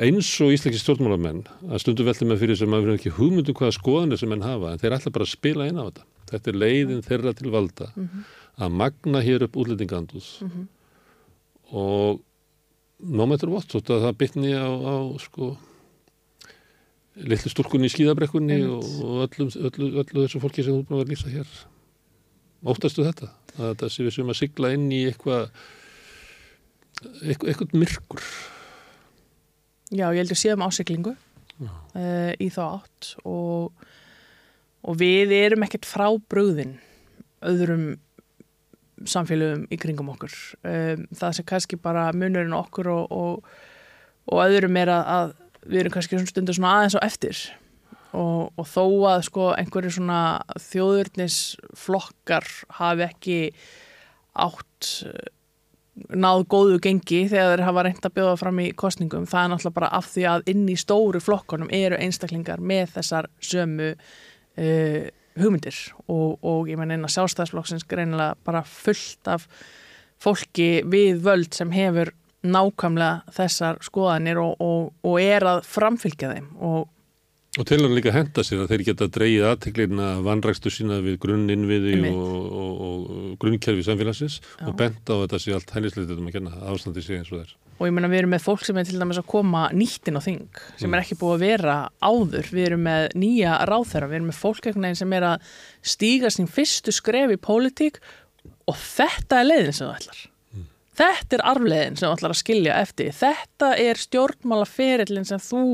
eins og íslenski stjórnmálamenn að stundum veltum með fyrir sem erum ekki hugmyndum hvaða skoðanir sem menn hafa en þeir ætla bara að spila inn á þetta. Þetta er leiðin þeirra til valda. Að magna hér upp útlendinganduð og no matter what, þótt að það bytni á, á sko litlu stúrkunni í skíðabrekkunni og, og öllum, öllu, öllu þessu fólki sem þú búin að lýsa hér. Óttastu þetta? Að þetta sé við sem að sigla inn í eitthvað eitthvað myrkur. Já, ég held að séum ásiklingu uh, í þá átt og, og við erum ekkert frá bröðin öðrum samfélögum í kringum okkur. Um, það sem kannski bara munurinn okkur og, og, og öðrum er að, að við erum kannski svona stundur svona aðeins á eftir og, og þó að sko einhverju svona þjóðurnisflokkar hafi ekki átt eh, náð góðu gengi þegar þeir hafa reynd að bjóða fram í kostningum það er náttúrulega bara af því að inn í stóru flokkonum eru einstaklingar með þessar sömu uh, hugmyndir og, og ég menn eina sjálfstæðsflokksins greinilega bara fullt af fólki við völd sem hefur nákvæmlega þessar skoðanir og, og, og er að framfylgja þeim. Og Og hann líka henda sér að þeir geta dreyið aðteklina vannrækstu sína við grunninnviði og, og, og grunnkerfi samfélagsins Já. og benda á þetta sé allt hælisleitið um að kenna ástandi sig eins og þær. Og ég menna við erum með fólk sem er til dæmis að koma nýttin á þing sem mm. er ekki búið að vera áður. Við erum með nýja ráþæra, við erum með fólk sem er að stíga sín fyrstu skref í pólitík og þetta er leiðin sem þú ætlar. Mm. Þetta er arfleiðin sem þú ætlar að skilja eftir. Þetta er þú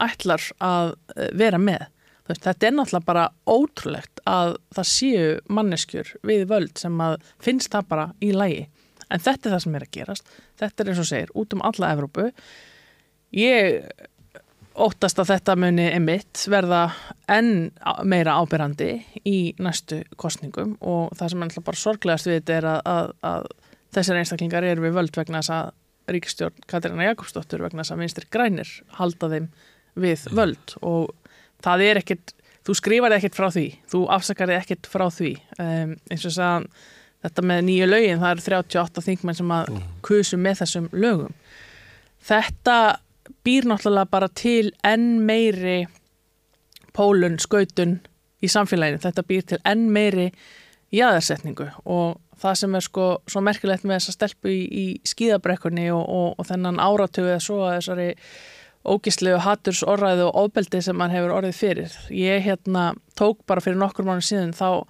ætlar að eh, vera með. Þetta er náttúrulega bara ótrúlegt að það séu manneskjur við völd sem að finnst það bara í lægi. En þetta er það sem er að gerast. Þetta er eins og segir út um alla Evrópu. Ég óttast að þetta muni emitt verða enn meira ábyrrandi í næstu kostningum og það sem er bara sorglegast við þetta er að, að, að þessar einstaklingar eru við völd vegna þess að Ríkistjórn Katarina Jakobsdóttur vegna þess að vinstir grænir halda þeim við völd og það er ekkert, þú skrifar ekkert frá því, þú afsakar ekkert frá því. Um, eins og að þetta með nýju lögin, það eru 38 þingmenn sem að mm. kusu með þessum lögum. Þetta býr náttúrulega bara til enn meiri pólun, skautun í samfélaginu, þetta býr til enn meiri jæðarsetningu og það sem er sko svo merkilegt með þessa stelpu í, í skíðabrekkunni og, og, og þennan áratögu eða svo að þessari ógislegu haturs orðræðu og ofbeldi sem mann hefur orðið fyrir. Ég hérna tók bara fyrir nokkur mánu síðan þá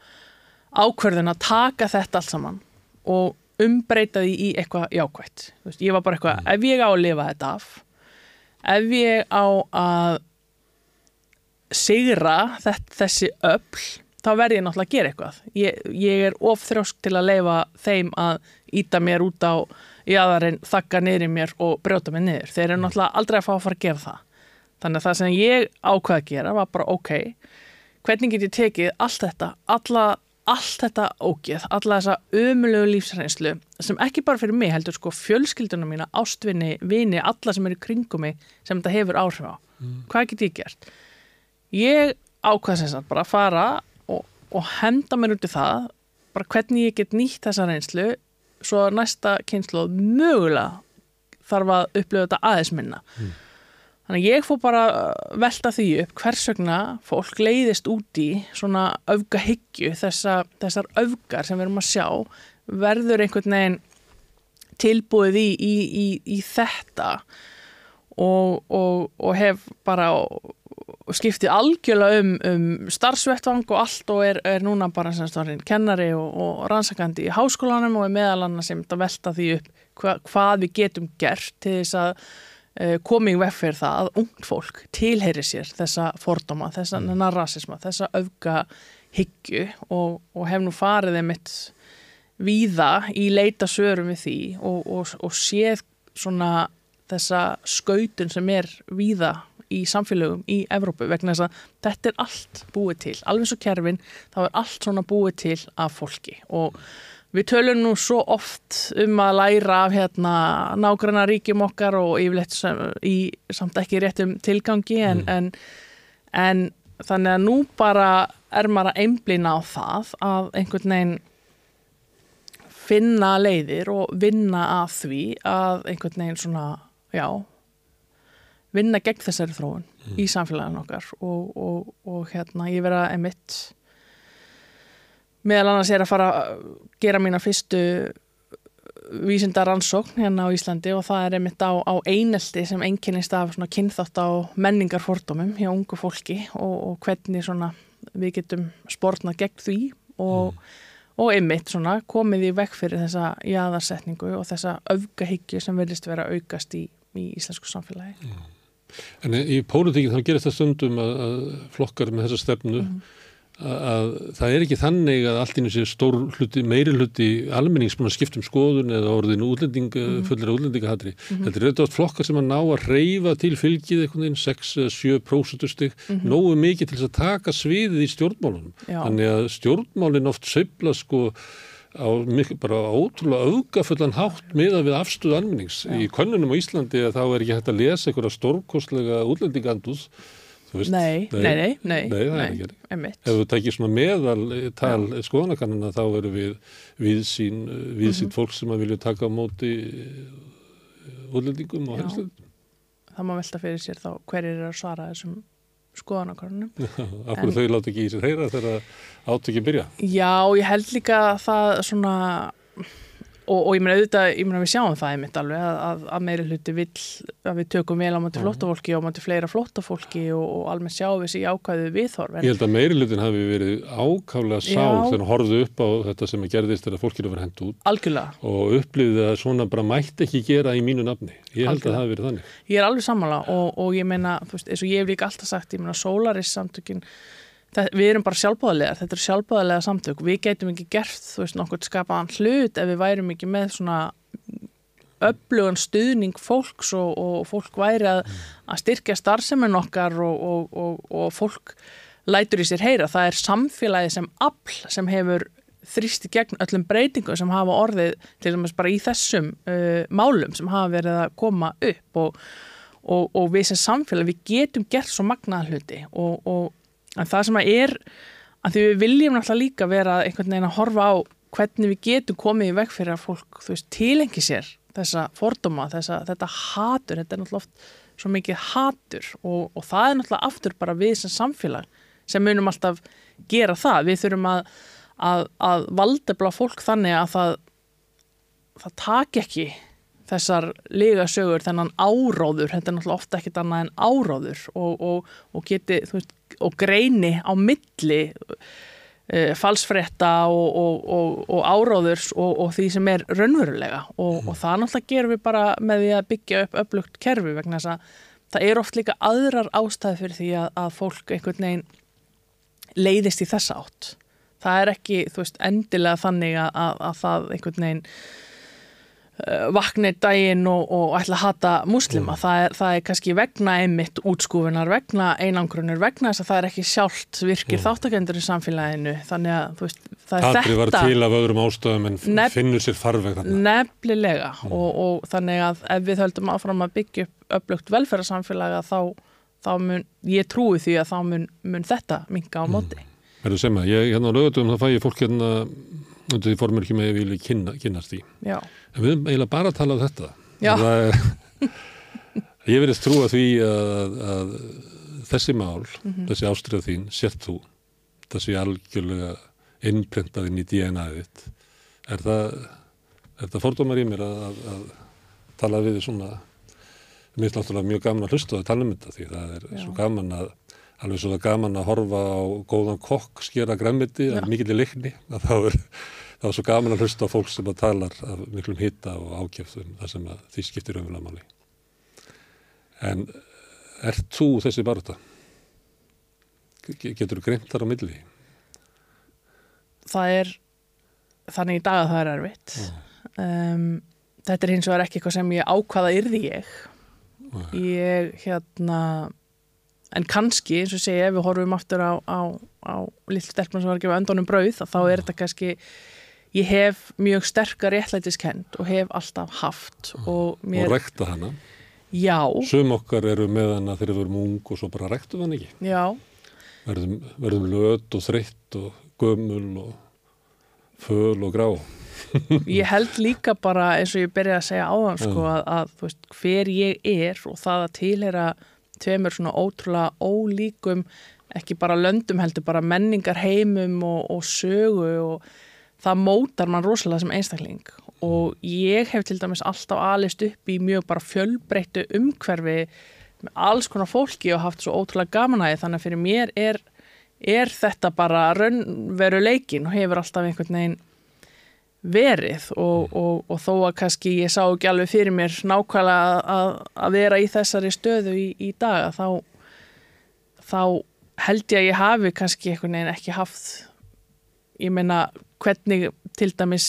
ákverðin að taka þetta allt saman og umbreyta því í eitthvað jákvægt. Ég var bara eitthvað, mm. ef ég á að lifa þetta af, ef ég á að sigra þetta, þessi öll, þá verð ég náttúrulega að gera eitthvað. Ég, ég er ofþrjósk til að leifa þeim að íta mér út á jáðarinn þakka niður í mér og brjóta mig niður. Þeir eru mm. náttúrulega aldrei að fá að fara að gefa það. Þannig að það sem ég ákvaði að gera var bara ok, hvernig get ég tekið allt þetta, alla, allt þetta ógeð, alla þessa umulegu lífsreynslu sem ekki bara fyrir mig heldur sko fjölskyldunum mína, ástvinni, vini, alla sem eru kringum mig sem þetta hefur áhrif á. Mm. Hvað get ég gert? Ég ákvaði sem sagt bara að fara og, og henda mér út í það, bara hvernig ég get nýtt þessa reynslu svo næsta kynslu mögulega þarf að upplifa þetta aðeins minna mm. þannig ég fór bara velta því upp hvers vegna fólk leiðist úti svona öfgahyggju þessa, þessar öfgar sem við erum að sjá verður einhvern veginn tilbúið í, í, í, í þetta og, og, og hef bara skiptið algjörlega um, um starfsvettvang og allt og er, er núna bara kennari og, og rannsakandi í háskólanum og er meðal annars sem þetta velta því upp hva, hvað við getum gert til þess að uh, komið vekk fyrir það að ungt fólk tilheyri sér þessa fordóma, þessa mm. rasisma, þessa auka hyggju og, og hef nú farið einmitt víða í leita sörum við því og, og séð svona þessa skautun sem er víða í samfélögum í Evrópu vegna þess að þetta er allt búið til alveg svo kerfin, þá er allt svona búið til af fólki og við tölum nú svo oft um að læra af hérna nágranna ríkjum okkar og yfirleitt sem, í samt ekki réttum tilgangi en, mm. en, en þannig að nú bara er maður að einblýna á það að einhvern veginn finna leiðir og vinna að því að einhvern veginn svona, já vinna gegn þessari þróun mm. í samfélaginu okkar og, og, og hérna ég vera emitt meðal annars er að fara að gera mína fyrstu vísindar rannsókn hérna á Íslandi og það er emitt á, á einelti sem enginnist af kynþátt á menningarfordómum hjá ungu fólki og, og hvernig við getum spórnað gegn því og, mm. og einmitt svona komið í vekk fyrir þessa jaðarsetningu og þessa öfgahyggju sem verðist vera aukast í, í íslensku samfélagi. En í pólitíkinn þá gerist það stundum að, að flokkar með þessa stefnu Mhm. að, að það er ekki þannig að allt í þessi stór hluti, meiri hluti almennings búin að skipta um skoðun eða orðinu útlending, mm fullir útlendingahatri. Þetta er auðvitað flokkar sem að ná að reyfa til fylgið einhvern veginn 6-7% stig, nógu mikið til þess að taka sviðið í stjórnmálunum. Já. Þannig að stjórnmálinn oft söfla sko á mikil, bara ótrúlega auðgafullan hátt miða við afstöðu almennings. Í könnunum á Íslandi þá er ekki hægt að lesa einhverja stórkostlega útlendinganduð. Nei, nei, nei, nei, Nei, það er ekki. einmitt. Ef þú tekir svona meðal eh, tal skoðanakannana þá eru við viðsýn, viðsýn Mhm. fólk sem að vilja taka á móti eh, útlendingum og Já. helslendum. Það má velta fyrir sér þá hverjir eru að svara þessum skoðanakornum. *laughs* Af hverju þau láta ekki í sér heyra þegar átökið byrja. Já, ég held líka að það svona og, og ég meina auðvitað, ég meina við sjáum það einmitt alveg að, að, að meiri hluti vill að við tökum vel á móti flóttafólki og á móti fleira flóttafólki og, og almennt sjáum við sér jákvæðu viðhorf Ég held að meiri hlutin hafi verið ákálega sár þegar hann horfðu upp á þetta sem að gerðist þegar fólkinu var hendt út algjörlega, og upplýði að svona bara mætti ekki gera í mínu nafni. Ég held að Algjörlega. það hafi verið þannig. ég er alveg sammála og, og ég meina, þú veist, það, við erum bara sjálfbáðalegar, þetta er sjálfbáðalega samtök. Við getum ekki gert, þú veist, nokkur skapaðan hlut ef við værum ekki með svona öflugan stuðning fólks og, og fólk væri að, að styrkja starfsemin okkar og, og, og, fólk lætur í sér heyra, það er samfélagi sem afl sem hefur þrýsti gegn öllum breytingum sem hafa orðið til dæmis bara í þessum uh, málum sem hafa verið að koma upp og, við sem samfélag við getum gert svo magnaða hluti og en það sem að er að því við viljum náttúrulega líka vera einhvern veginn að horfa á hvernig við getum komið í veg fyrir að fólk veist, tilengi sér þessa fordóma, þessa, þetta hatur. Þetta er náttúrulega oft svo mikið hatur og, og það er náttúrulega aftur bara við sem samfélag sem munum alltaf gera það, við þurfum að að, að valdefla fólk þannig að það það taki ekki þessar lega sögur þennan áróður, þetta er náttúrulega ofta ekkit annað en áróður og, og, og geti, þú veist, og greini á milli uh, falsfrétta og, og, og, og áróðurs og, og því sem er raunverulega og, og það náttúrulega gerum við bara með því að byggja upp öflugt kerfi vegna þess að það er oft líka aðrar ástæði fyrir því að, að fólk einhvern veginn leiðist í þessa átt. Það er ekki, þú veist, endilega þannig að, að, að það einhvern veginn vaknir daginn og, og ætla að hata muslima. Það, er, það er kannski vegna einmitt útskúfunar, vegna einangrunir, vegna þess að það er ekki sjálft virkir mm. þáttakendur í samfélaginu. Þannig að, þú veist, það er Hatri var þetta til af öðrum ástöðum en Nef- finnur sér farveg þarna. nefnilega og, og þannig að ef við höldum áfram að byggja upp öflugt velferðarsamfélaga þá, þá mun, ég trúi því að þá mun, mun þetta minga á móti. Verður sem að ég, hérna á lögutum þá fæ ég fólk hérna undir því formur ekki með ég vilja kynna, kynnast því. Já, En við erum eiginlega bara að tala um þetta. Já. Er, *laughs* ég verðist trúa því að, að þessi mál, Mhm. þessi ástriða þín, sért þú, þessi algjörlega innprentað inn í DNA-ið þitt. Er það, er það fordómar í mér að, að, að tala við svona, mér er náttúrulega mjög gaman að hlusta og tala um þetta því það er Já. svo gaman að, alveg svo það er gaman að horfa á góðan kokk, skera græmmiti, Já. að mikill leikni, að *laughs* þá er, þá er svo gaman að hlusta á fólk sem að talar af miklum hitta og ákjöfðum þar sem því skiptir umvöla máli. En ert þú þessi barða? Getur þú greint þar á milli? það er þannig í dag að það er erfitt. Um, þetta er hins vegar ekki eitthvað sem ég ákvaða yrði ég. Ég, hérna, en kannski, eins og segi, ef við horfum aftur á, á, á lill stelpun sem var að gefa öndunum brauð, þá er þetta kannski, ég hef mjög sterkar réttlætiskend og hef alltaf haft og mér, Og rekta hana. já, Sum okkar eru með hana þegar við erum ung og svo bara rektum hann ekki. já, Verðum, verðum löt og þreytt og gömul og föl og grá. *laughs* ég held líka bara eins og ég byrjaði að segja áðan sko, Mm. að, að þú veist, hver ég er og það að tilhera tveimur svona ótrúlega ólíkum ekki bara löndum heldur bara menningar heimum og, og sögu og það mótar mann rosalega sem einstakling. Og ég hef til dæmis alltaf alist upp í mjög bara fjölbreyttu umhverfi með alls konar fólki og haft svo ótrúlega gaman að því. Þannig að fyrir mér er er þetta bara raunveruleikin og hefur alltaf einhvern veginn verið og, og, og þó að kannski ég sá ekki alveg fyrir mér nákvæmlega að, að vera í þessari stöðu í, í dag þá, þá held ég að ég hafi kannski einhvern veginn ekki haft ég meina hvernig til dæmis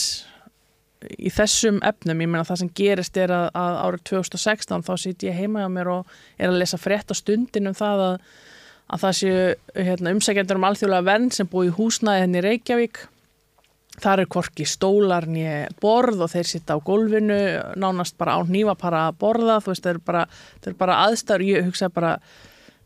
í þessum efnum, ég meina það sem gerist er að, að árið 2016 þá sýt ég heima á mér og er að lesa frétt á stundin um það að, að það séu hérna, umsækjendur um alþjóðlega venn sem búi í húsnaði henni í Reykjavík þar er korki stólar nýja borð og þeir sitta á gólfinu nánast bara á nýva para að borða. Þú veist, þeir eru bara, eru bara aðstæður ég hugsa bara,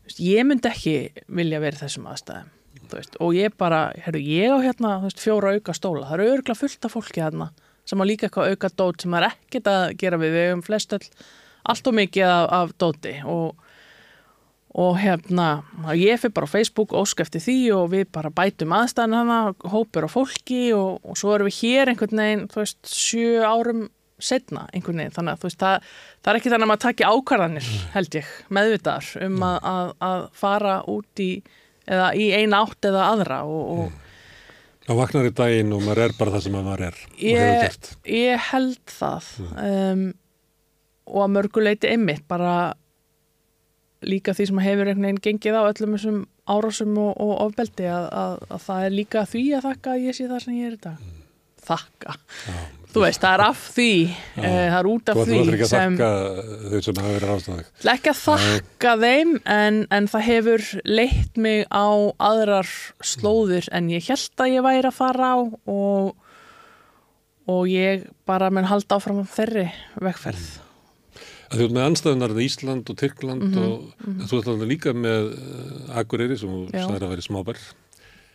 veist, ég myndi ekki vilja verið þessum aðstæðum veist, og ég bara, herru, ég á hérna veist, fjóra auka stóla, það eru örgulega fullt af fólki hérna sem á líka eitthvað auka dót sem er ekkert að gera við við um flest öll allt og mikið af, af dóti. Og og hérna, ég fyrir bara á Facebook ósk eftir því og við bara bætum aðstæðan hana, hópur á fólki og, og svo erum við hér einhvern veginn þú veist, sjö árum setna einhvern veginn, þannig að þú veist, það, það er ekki þannig að maður takja ákvarðanir, held ég meðvitaðar um að, að, að fara út í, eða í eina átt eða aðra og, og Það vaknar í daginn og maður er bara það sem maður er ég, ég held það um, og að mörguleiti einmitt bara líka því sem hefur einhvern veginn gengið á öllum þessum árásum og, og ofbeldi að, að, að það er líka því að þakka að ég sé það sem ég er í dag. Þakka, Já. þú veist, það er af því e, það er út af Þú ætlum því ekki að sem, þakka þau sem hafa verið ástæðið. ekki að þakka þeim en, en það hefur leitt mig á aðrar slóðir en ég held að ég væri að fara á og, og ég bara mun halda áfram á þeirri vegferð. Að Þú ert með anstæðunar Ísland og Tyrkland Mhm, og en þú ert alveg líka með uh, Akureyri sem þú Já. snæður að vera smábær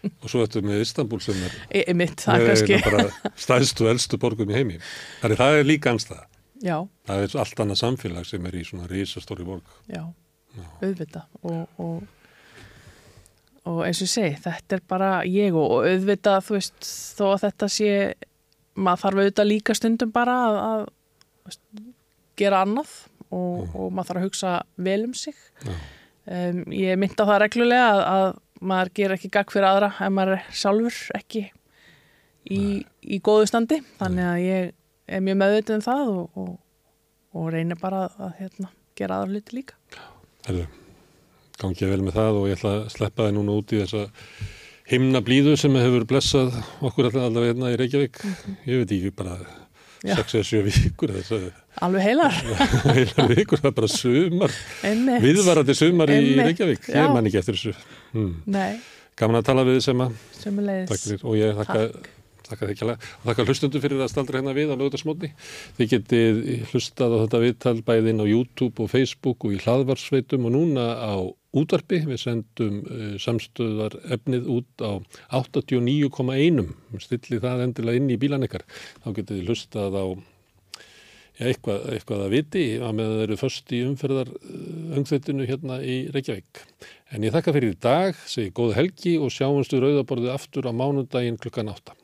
og svo ertu með Istanbul sem er e, mitt, það er með stæðstu og elstu borgum í heimi. Þannig það er líka anstæða. já, Það er allt annað samfélag sem er í svona risastóri borg. já, auðvita og, og, og eins og ég segi, þetta er bara ég og, og auðvita, þú veist þó að þetta sé maður þarf auðvitað líka stundum bara að, að gera annað og, og maður þarf að hugsa vel um sig. Um, ég mynda það reglulega að, að maður ger ekki gagg fyrir aðra ef maður er sjálfur ekki í, í góðu standi. Þannig að ég er mjög meðvitið um það og, og, og reynir bara að, að hérna, gera aðra hluti líka. Herðu, gangi vel með það og ég ætla að sleppa þið núna út í þessa himna blíðu sem hefur blessað okkur allavega hérna í Reykjavík. Ég veit ekki bara. 6 eða 7 vikur alveg heilar. *laughs* Heila vikur, það er bara sumar, viðvarandi sumar í Reykjavík. Ég man ekki eftir þessu. Hmm. Gaman að tala við þið sem að, takk og ég þakka, þakka þið ekki alveg, og þakka hlustundu fyrir að staldra hérna við á lögutasmótni. Þið getið hlustað á þetta viðtal bæði inn á YouTube og Facebook og í hlaðvarsveitum og núna á útvarpi. Við sendum uh, samstöðar efnið út á 89,1. Stillið það endilega inn í bílan ykkar. Þá getið hlustað á já, eitthvað, eitthvað að viti að með það eru först í umferðar öngþveitinu hérna í Reykjavík. En ég þakka fyrir í dag, segi góð helgi og sjáumstu rauðaborðið aftur á mánudaginn klukkan átta.